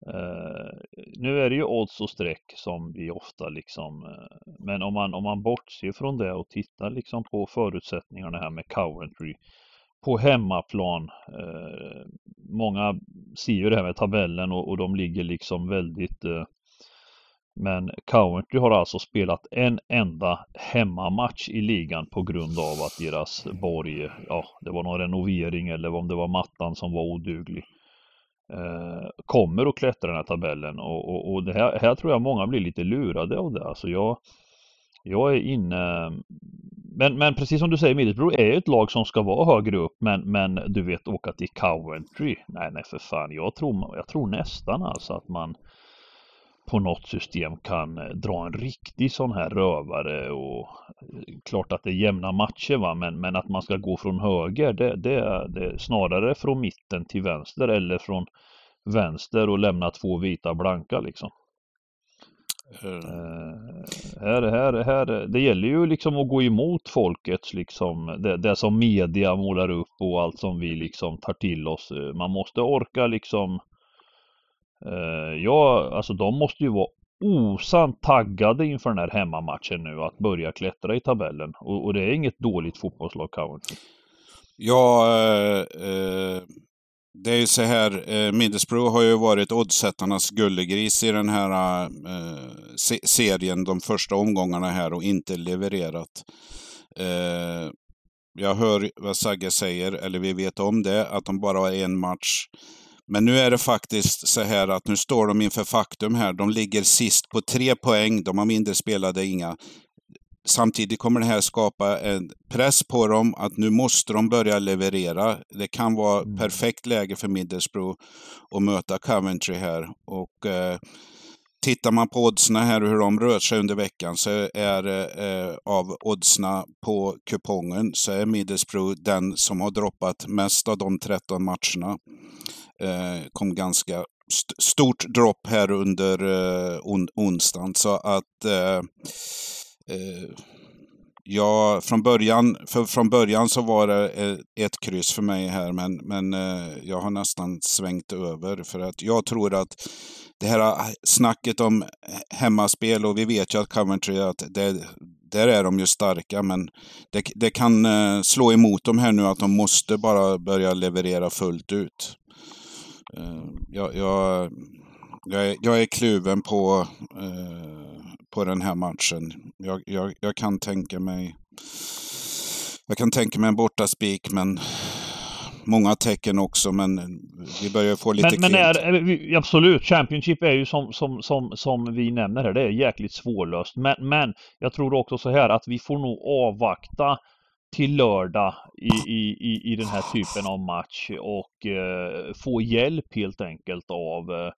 eh, nu är det ju odds och streck som vi ofta liksom... eh, men om man, om man bortser från det och tittar liksom på förutsättningarna här med Coventry på hemmaplan. Eh, många ser ju det här med tabellen och, och de ligger liksom väldigt eh, men Coventry har alltså spelat en enda hemmamatch i ligan på grund av att deras borg, ja det var någon renovering eller om det var mattan som var oduglig. Eh, kommer att klättra den här tabellen och, och, och det här, här tror jag många blir lite lurade av det. Alltså jag, jag är inne men, men precis som du säger, Middlesbrough är ju ett lag som ska vara högre upp men, men du vet åka till Coventry. Nej, nej för fan. Jag tror, jag tror nästan alltså att man på något system kan eh, dra en riktig sån här rövare och eh, klart att det är jämna matcher va men, men att man ska gå från höger det, det, det snarare från mitten till vänster eller från vänster och lämna två vita blanka liksom. Uh, här, här, här, det gäller ju liksom att gå emot folkets liksom, det, det, som media målar upp och allt som vi liksom tar till oss. Man måste orka liksom, uh, ja, alltså de måste ju vara osant taggade inför den här hemmamatchen nu att börja klättra i tabellen. Och, och det är inget dåligt fotbollslag Coventry. Ja, eh, det är ju så här, eh, Middlesbrough har ju varit oddsättarnas gullegris i den här eh, se serien de första omgångarna här och inte levererat. Eh, jag hör vad Sagge säger, eller vi vet om det, att de bara har en match. Men nu är det faktiskt så här att nu står de inför faktum här. De ligger sist på tre poäng. De har mindre spelade inga. Samtidigt kommer det här skapa en press på dem att nu måste de börja leverera. Det kan vara mm. perfekt läge för Middlesbrough att möta Coventry här. Och eh, Tittar man på oddsna här och hur de rör sig under veckan så är eh, av oddsna på kupongen så är Middlesbrough den som har droppat mest av de 13 matcherna. Eh, kom ganska st stort dropp här under eh, on onsdagen så att eh, Eh, ja, från början, för från början så var det eh, ett kryss för mig här, men, men eh, jag har nästan svängt över. För att jag tror att det här eh, snacket om hemmaspel, och vi vet ju att Coventry, att det, där är de ju starka, men det, det kan eh, slå emot dem här nu att de måste bara börja leverera fullt ut. Jag, jag, jag, är, jag är kluven på på den här matchen. Jag, jag, jag kan tänka mig jag kan tänka mig en bortaspik, men många tecken också, men vi börjar få lite Men, men är, absolut, Championship är ju som, som, som, som vi nämner här, det är jäkligt svårlöst. Men, men jag tror också så här att vi får nog avvakta till lördag i, i, i, den här typen av match och eh, få hjälp helt enkelt av eh,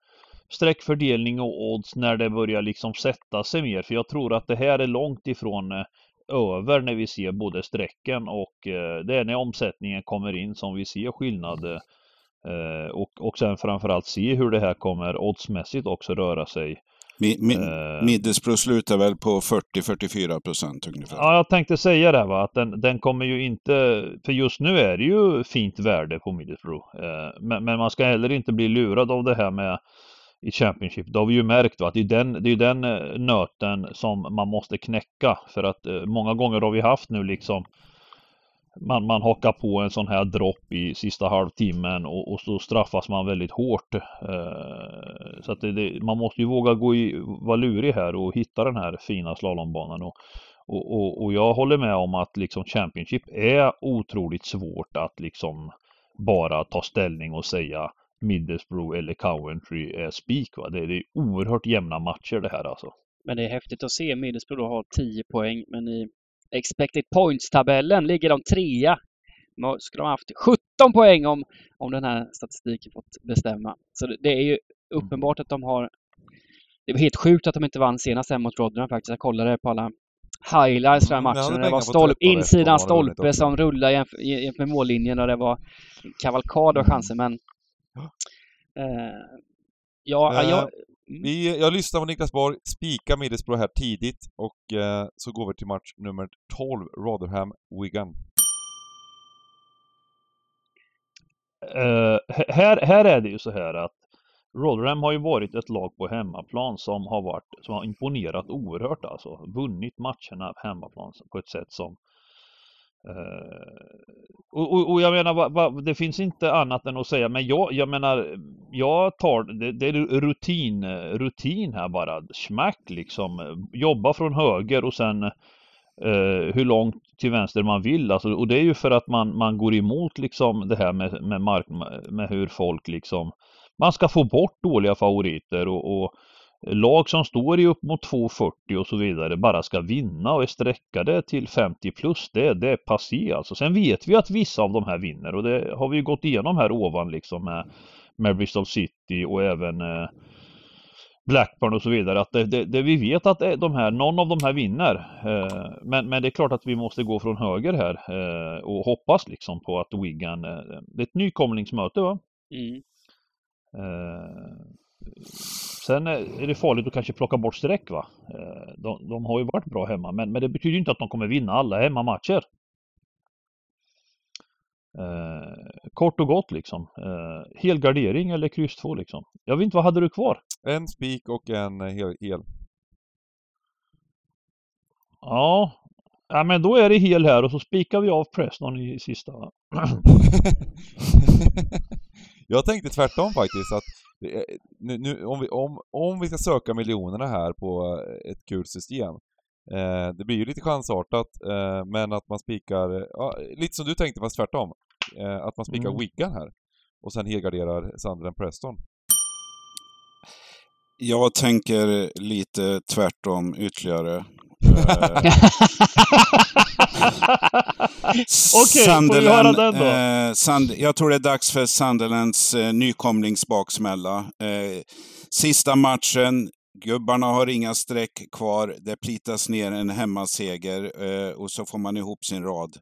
streckfördelning och odds när det börjar liksom sätta sig mer. För jag tror att det här är långt ifrån eh, över när vi ser både strecken och eh, det är när omsättningen kommer in som vi ser skillnad. Eh, och, och sen framförallt se hur det här kommer oddsmässigt också röra sig. Mi, mi, Middlesbrough slutar väl på 40-44 procent ungefär? Ja, jag tänkte säga det va, att den, den, kommer ju inte, för just nu är det ju fint värde på Middlesbrough. Men, men man ska heller inte bli lurad av det här med i Championship. Det har vi ju märkt va? att det är den, det är den eh, nöten som man måste knäcka för att eh, många gånger har vi haft nu liksom man, man hakar på en sån här dropp i sista halvtimmen och, och så straffas man väldigt hårt. Eh, så att det, det, man måste ju våga gå i, vara lurig här och hitta den här fina slalombanan. Och, och, och, och jag håller med om att liksom Championship är otroligt svårt att liksom bara ta ställning och säga Middlesbrough eller Coventry är spik. Det, är, det är oerhört jämna matcher det här alltså. Men det är häftigt att se. Middlesbrough har 10 poäng, men i expected points-tabellen ligger de trea. De skulle ha haft 17 poäng om, om den här statistiken fått bestämma. Så det, det är ju uppenbart att de har... Det var helt sjukt att de inte vann senast hemma mot Rotherham faktiskt. Jag kollade på alla highlights från matchen. Mm, det var stolp, insidan stolpe som rullade jämfört med mållinjen och det var kavalkad av chanser. Men ja, eh, jag... Vi, jag lyssnar på Niklas Borg, spika Middlesbrough här tidigt och eh, så går vi till match nummer 12, Rotherham-Wigan. Uh, här, här är det ju så här att Rotherham har ju varit ett lag på hemmaplan som har varit, som har imponerat oerhört alltså. Vunnit matcherna på hemmaplan på ett sätt som Uh, Eh, och, och, och, jag menar, va, va, det finns inte annat än att säga, men jag, jag menar, jag tar, det, det är rutin, rutin här bara, smack liksom, jobba från höger och sen uh, hur långt till vänster man vill, alltså, och det är ju för att man, man går emot liksom det här med, med, mark, med hur folk liksom, man ska få bort dåliga favoriter och, och lag som står i upp mot 2,40 och så vidare bara ska vinna och är sträckade till 50 plus, det, det är passé alltså. Sen vet vi att vissa av de här vinner och det har vi gått igenom här ovan liksom med, med Bristol City och även eh, Blackburn och så vidare. Att det, det, det, vi vet att de här, någon av de här vinner. Eh, men, men det är klart att vi måste gå från höger här eh, och hoppas liksom på att Wigan, eh, det är ett nykomlingsmöte va? Mm. Sen är det farligt att kanske plocka bort streck va. De, de, har ju varit bra hemma men, men det betyder inte att de kommer vinna alla hemmamatcher. Eh, kort och gott liksom. Eh, helgardering eller kryss 2 liksom. Jag vet inte, vad hade du kvar? En spik och en hel. hel. Ja. ja, men då är det hel här och så spikar vi av Preston i sista. jag tänkte tvärtom faktiskt att nu, nu, om, vi, om, om vi ska söka miljonerna här på ett kul system eh, det blir ju lite chansartat, eh, men att man spikar, ja, lite som du tänkte fast tvärtom. Eh, att man spikar mm. Wigan här. Och sen helgarderar Sandren Preston. Jag tänker lite tvärtom ytterligare. Okej, okay, får vi höra den då? Eh, Sand, jag tror det är dags för Sunderlands eh, nykomlingsbaksmälla. Eh, sista matchen, gubbarna har inga streck kvar. Det plitas ner en hemmaseger eh, och så får man ihop sin rad.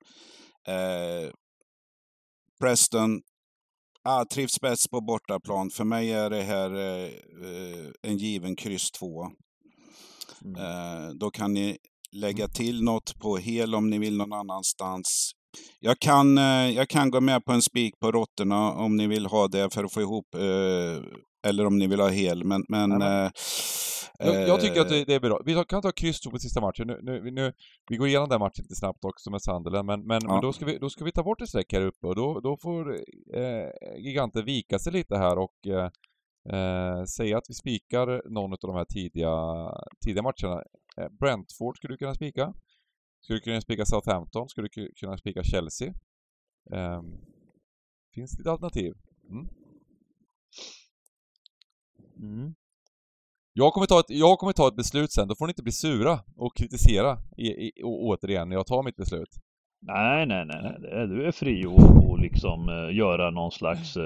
Eh, Preston ah, trivs bäst på bortaplan. För mig är det här eh, eh en given kryss 2. Mm. Eh, då kan ni lägga mm. till något på hel om ni vill någon annanstans. Jag kan, eh, jag kan gå med på en spik på råttorna om ni vill ha det för att få ihop eh, eller om ni vill ha hel, men... men äh, jag, jag, tycker att det, det, är bra. Vi kan ta kryss på sista matchen. Nu, nu, nu, vi går igenom den matchen lite snabbt också med Sunderland, men, men, ja. men, då, ska vi, då ska vi ta bort ett streck här uppe och då, då får eh, giganten vika sig lite här och eh, eh, säga att vi spikar någon av de här tidiga, tidiga matcherna. Eh, Brentford skulle du kunna spika. Skulle du kunna spika Southampton? Skulle du kunna spika Chelsea? Eh, finns lite alternativ. Mm. Mm. Jag kommer, ta ett, jag kommer ta ett beslut sen, då får ni inte bli sura och kritisera i, i, och, återigen när jag tar mitt beslut. Nej, nej, nej, nej. du är fri att och liksom uh, göra någon slags uh,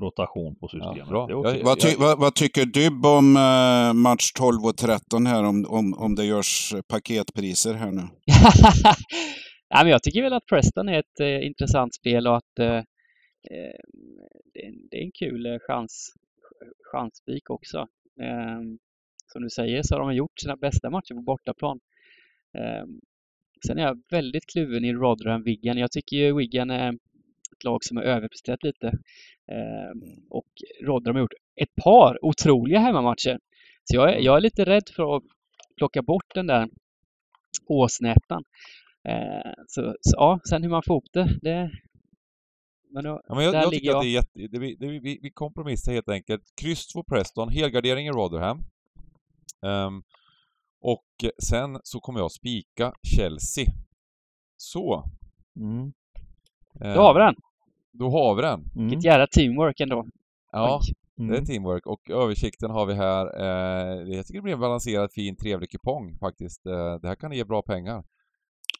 rotation på systemet. Ja, okay. jag, vad, ty vad, vad, tycker du om uh, match 12 och 13 här, om, om, om det görs paketpriser här nu? ja, men jag tycker väl att Preston är ett intressant spel och att det det, är en kul chans chansspik också. Eh, som du säger så har de gjort sina bästa matcher på bortaplan. Sen är jag väldigt kluven i Rotherham Wigan. Jag tycker ju Wigan är ett lag som har överpresterat lite. Eh, och Rotherham har gjort ett par otroliga hemmamatcher. Så jag är, jag är lite rädd för att plocka bort den där åsnäppan. Eh, så, så, ja, sen hur man får ihop det, det men, då, ja, men jag, jag tycker jag. att det är jätte... Det, det, vi, vi kompromissar helt enkelt. Kryss 2 Preston, helgardering i Rotherham. Um, och sen så kommer jag spika Chelsea. Så. Mm. Um, då har vi den. Då har vi den. Mm. Vilket jävla teamwork ändå. Ja, mm. det är teamwork. Och översikten har vi här. Eh, jag tycker det blir en balanserad, fin, trevlig kupong faktiskt. Eh, det här kan ge bra pengar.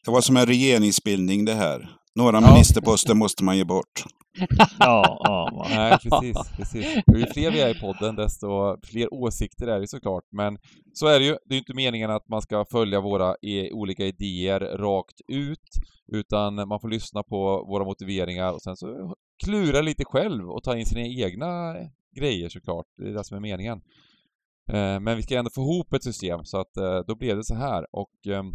Det var som en regeringsbildning det här. Några ja. ministerposter måste man ge bort. ja, ja. Nej, precis, precis. Ju fler vi är i podden, desto fler åsikter är det såklart. Men så är det ju. Det är ju inte meningen att man ska följa våra e olika idéer rakt ut, utan man får lyssna på våra motiveringar och sen så klura lite själv och ta in sina egna grejer såklart. Det är det som är meningen. Eh, men vi ska ändå få ihop ett system, så att eh, då blev det så här. Och ehm,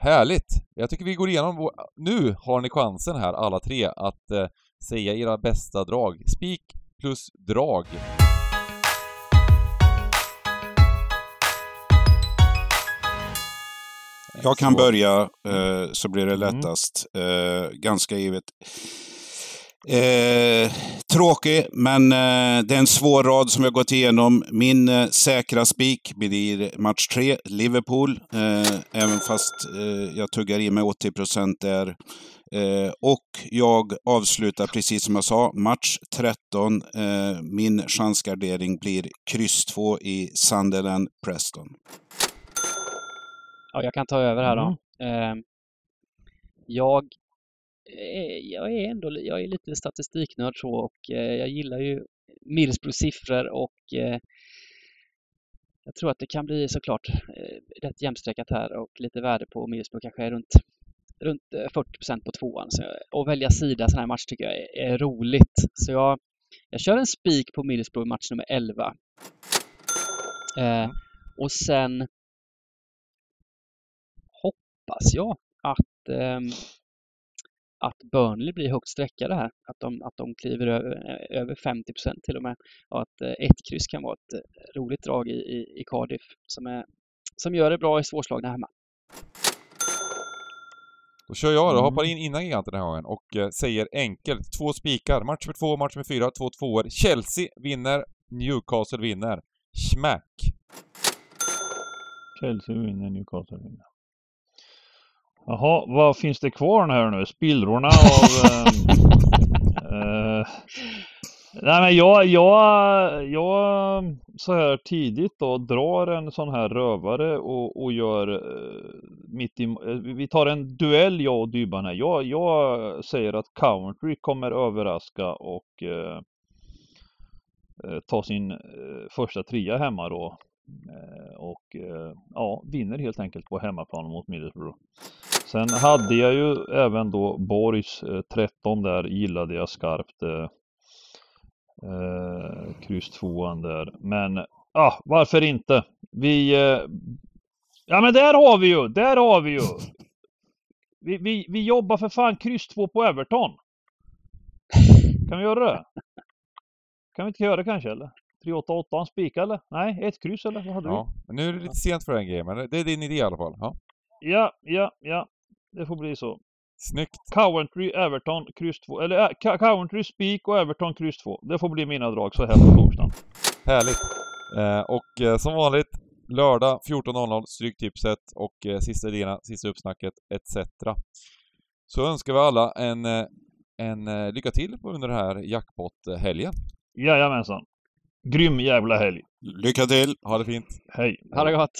Härligt! Jag tycker vi går igenom, vår... nu har ni chansen här alla tre att eh, säga era bästa drag. Spik plus drag. Jag kan börja eh, så blir det mm. lättast. Eh, ganska givet. Eh, tråkig, men eh, det är en svår rad som vi har gått igenom. Min eh, säkra spik blir match 3, Liverpool. Eh, även fast eh, jag tuggar i med 80 procent där. Och jag avslutar precis som jag sa, match 13. min chansgardering blir kryss 2 i Sunderland Preston. Ja, jag kan ta över här då. Mm. jag Eh, jag är ändå jag är lite statistiknörd så och eh, jag gillar ju Middlesbrough siffror och eh, jag tror att det kan bli såklart rätt jämstreckat här och lite värde på Millsbro kanske runt, runt 40% på tvåan. Så, att välja sida sån här match tycker jag är, är roligt. Så jag, jag kör en spik på Middlesbrough match nummer 11. Eh, och sen hoppas jag att, eh, att Burnley blir högt sträckade här. Att de, att de kliver över, över 50% till och med. Och att eh, ett kryss kan vara ett eh, roligt drag i, i, i Cardiff som, är, som gör det bra i svårslagna hemma. Då kör jag då, mm. hoppar in innan giganten den här gången och eh, säger enkelt. Två spikar. Match med två, match med fyra, två tvåor. Chelsea vinner, Newcastle vinner. Smack! Chelsea vinner, Newcastle vinner. Jaha, vad finns det kvar här nu? Spillrorna av... Eh, eh, nej men jag, jag, jag så här tidigt då drar en sån här rövare och, och gör eh, mitt i, eh, vi tar en duell jag och Dybban här. Jag, jag säger att Country kommer överraska och eh, ta sin första trea hemma då. Och ja, vinner helt enkelt på hemmaplan mot Middlesbrough. Sen hade jag ju även då Borgs 13 där gillade jag skarpt. Eh, eh kryss 2 där. Men ah, varför inte? Vi... Eh, ja men där har vi ju! Där har vi ju! Vi, vi, vi jobbar för fan kryss 2 på Everton. Kan vi göra det? Kan vi inte göra det kanske eller? 388 en spika eller? Nej, ett kryss eller? Vad hade ja? Men nu är det lite sent för den grejen, men det är din idé i alla fall. Ja, ja, ja. ja det får bli så. Snyggt! Coventry, Everton, kryss 2. Eller äh, Coventry, Spik och Everton, kryss 2. Det får bli mina drag så här på torsdagen. Härligt! Eh, och eh, som vanligt, lördag 14.00, Stryktipset och eh, sista idéerna, sista uppsnacket etc. Så önskar vi alla en, eh, en eh, lycka till under den här jackpot-helgen. Jajamensan! Grym jävla helg! Lycka till! Ha det fint! Hej! Ha det gott!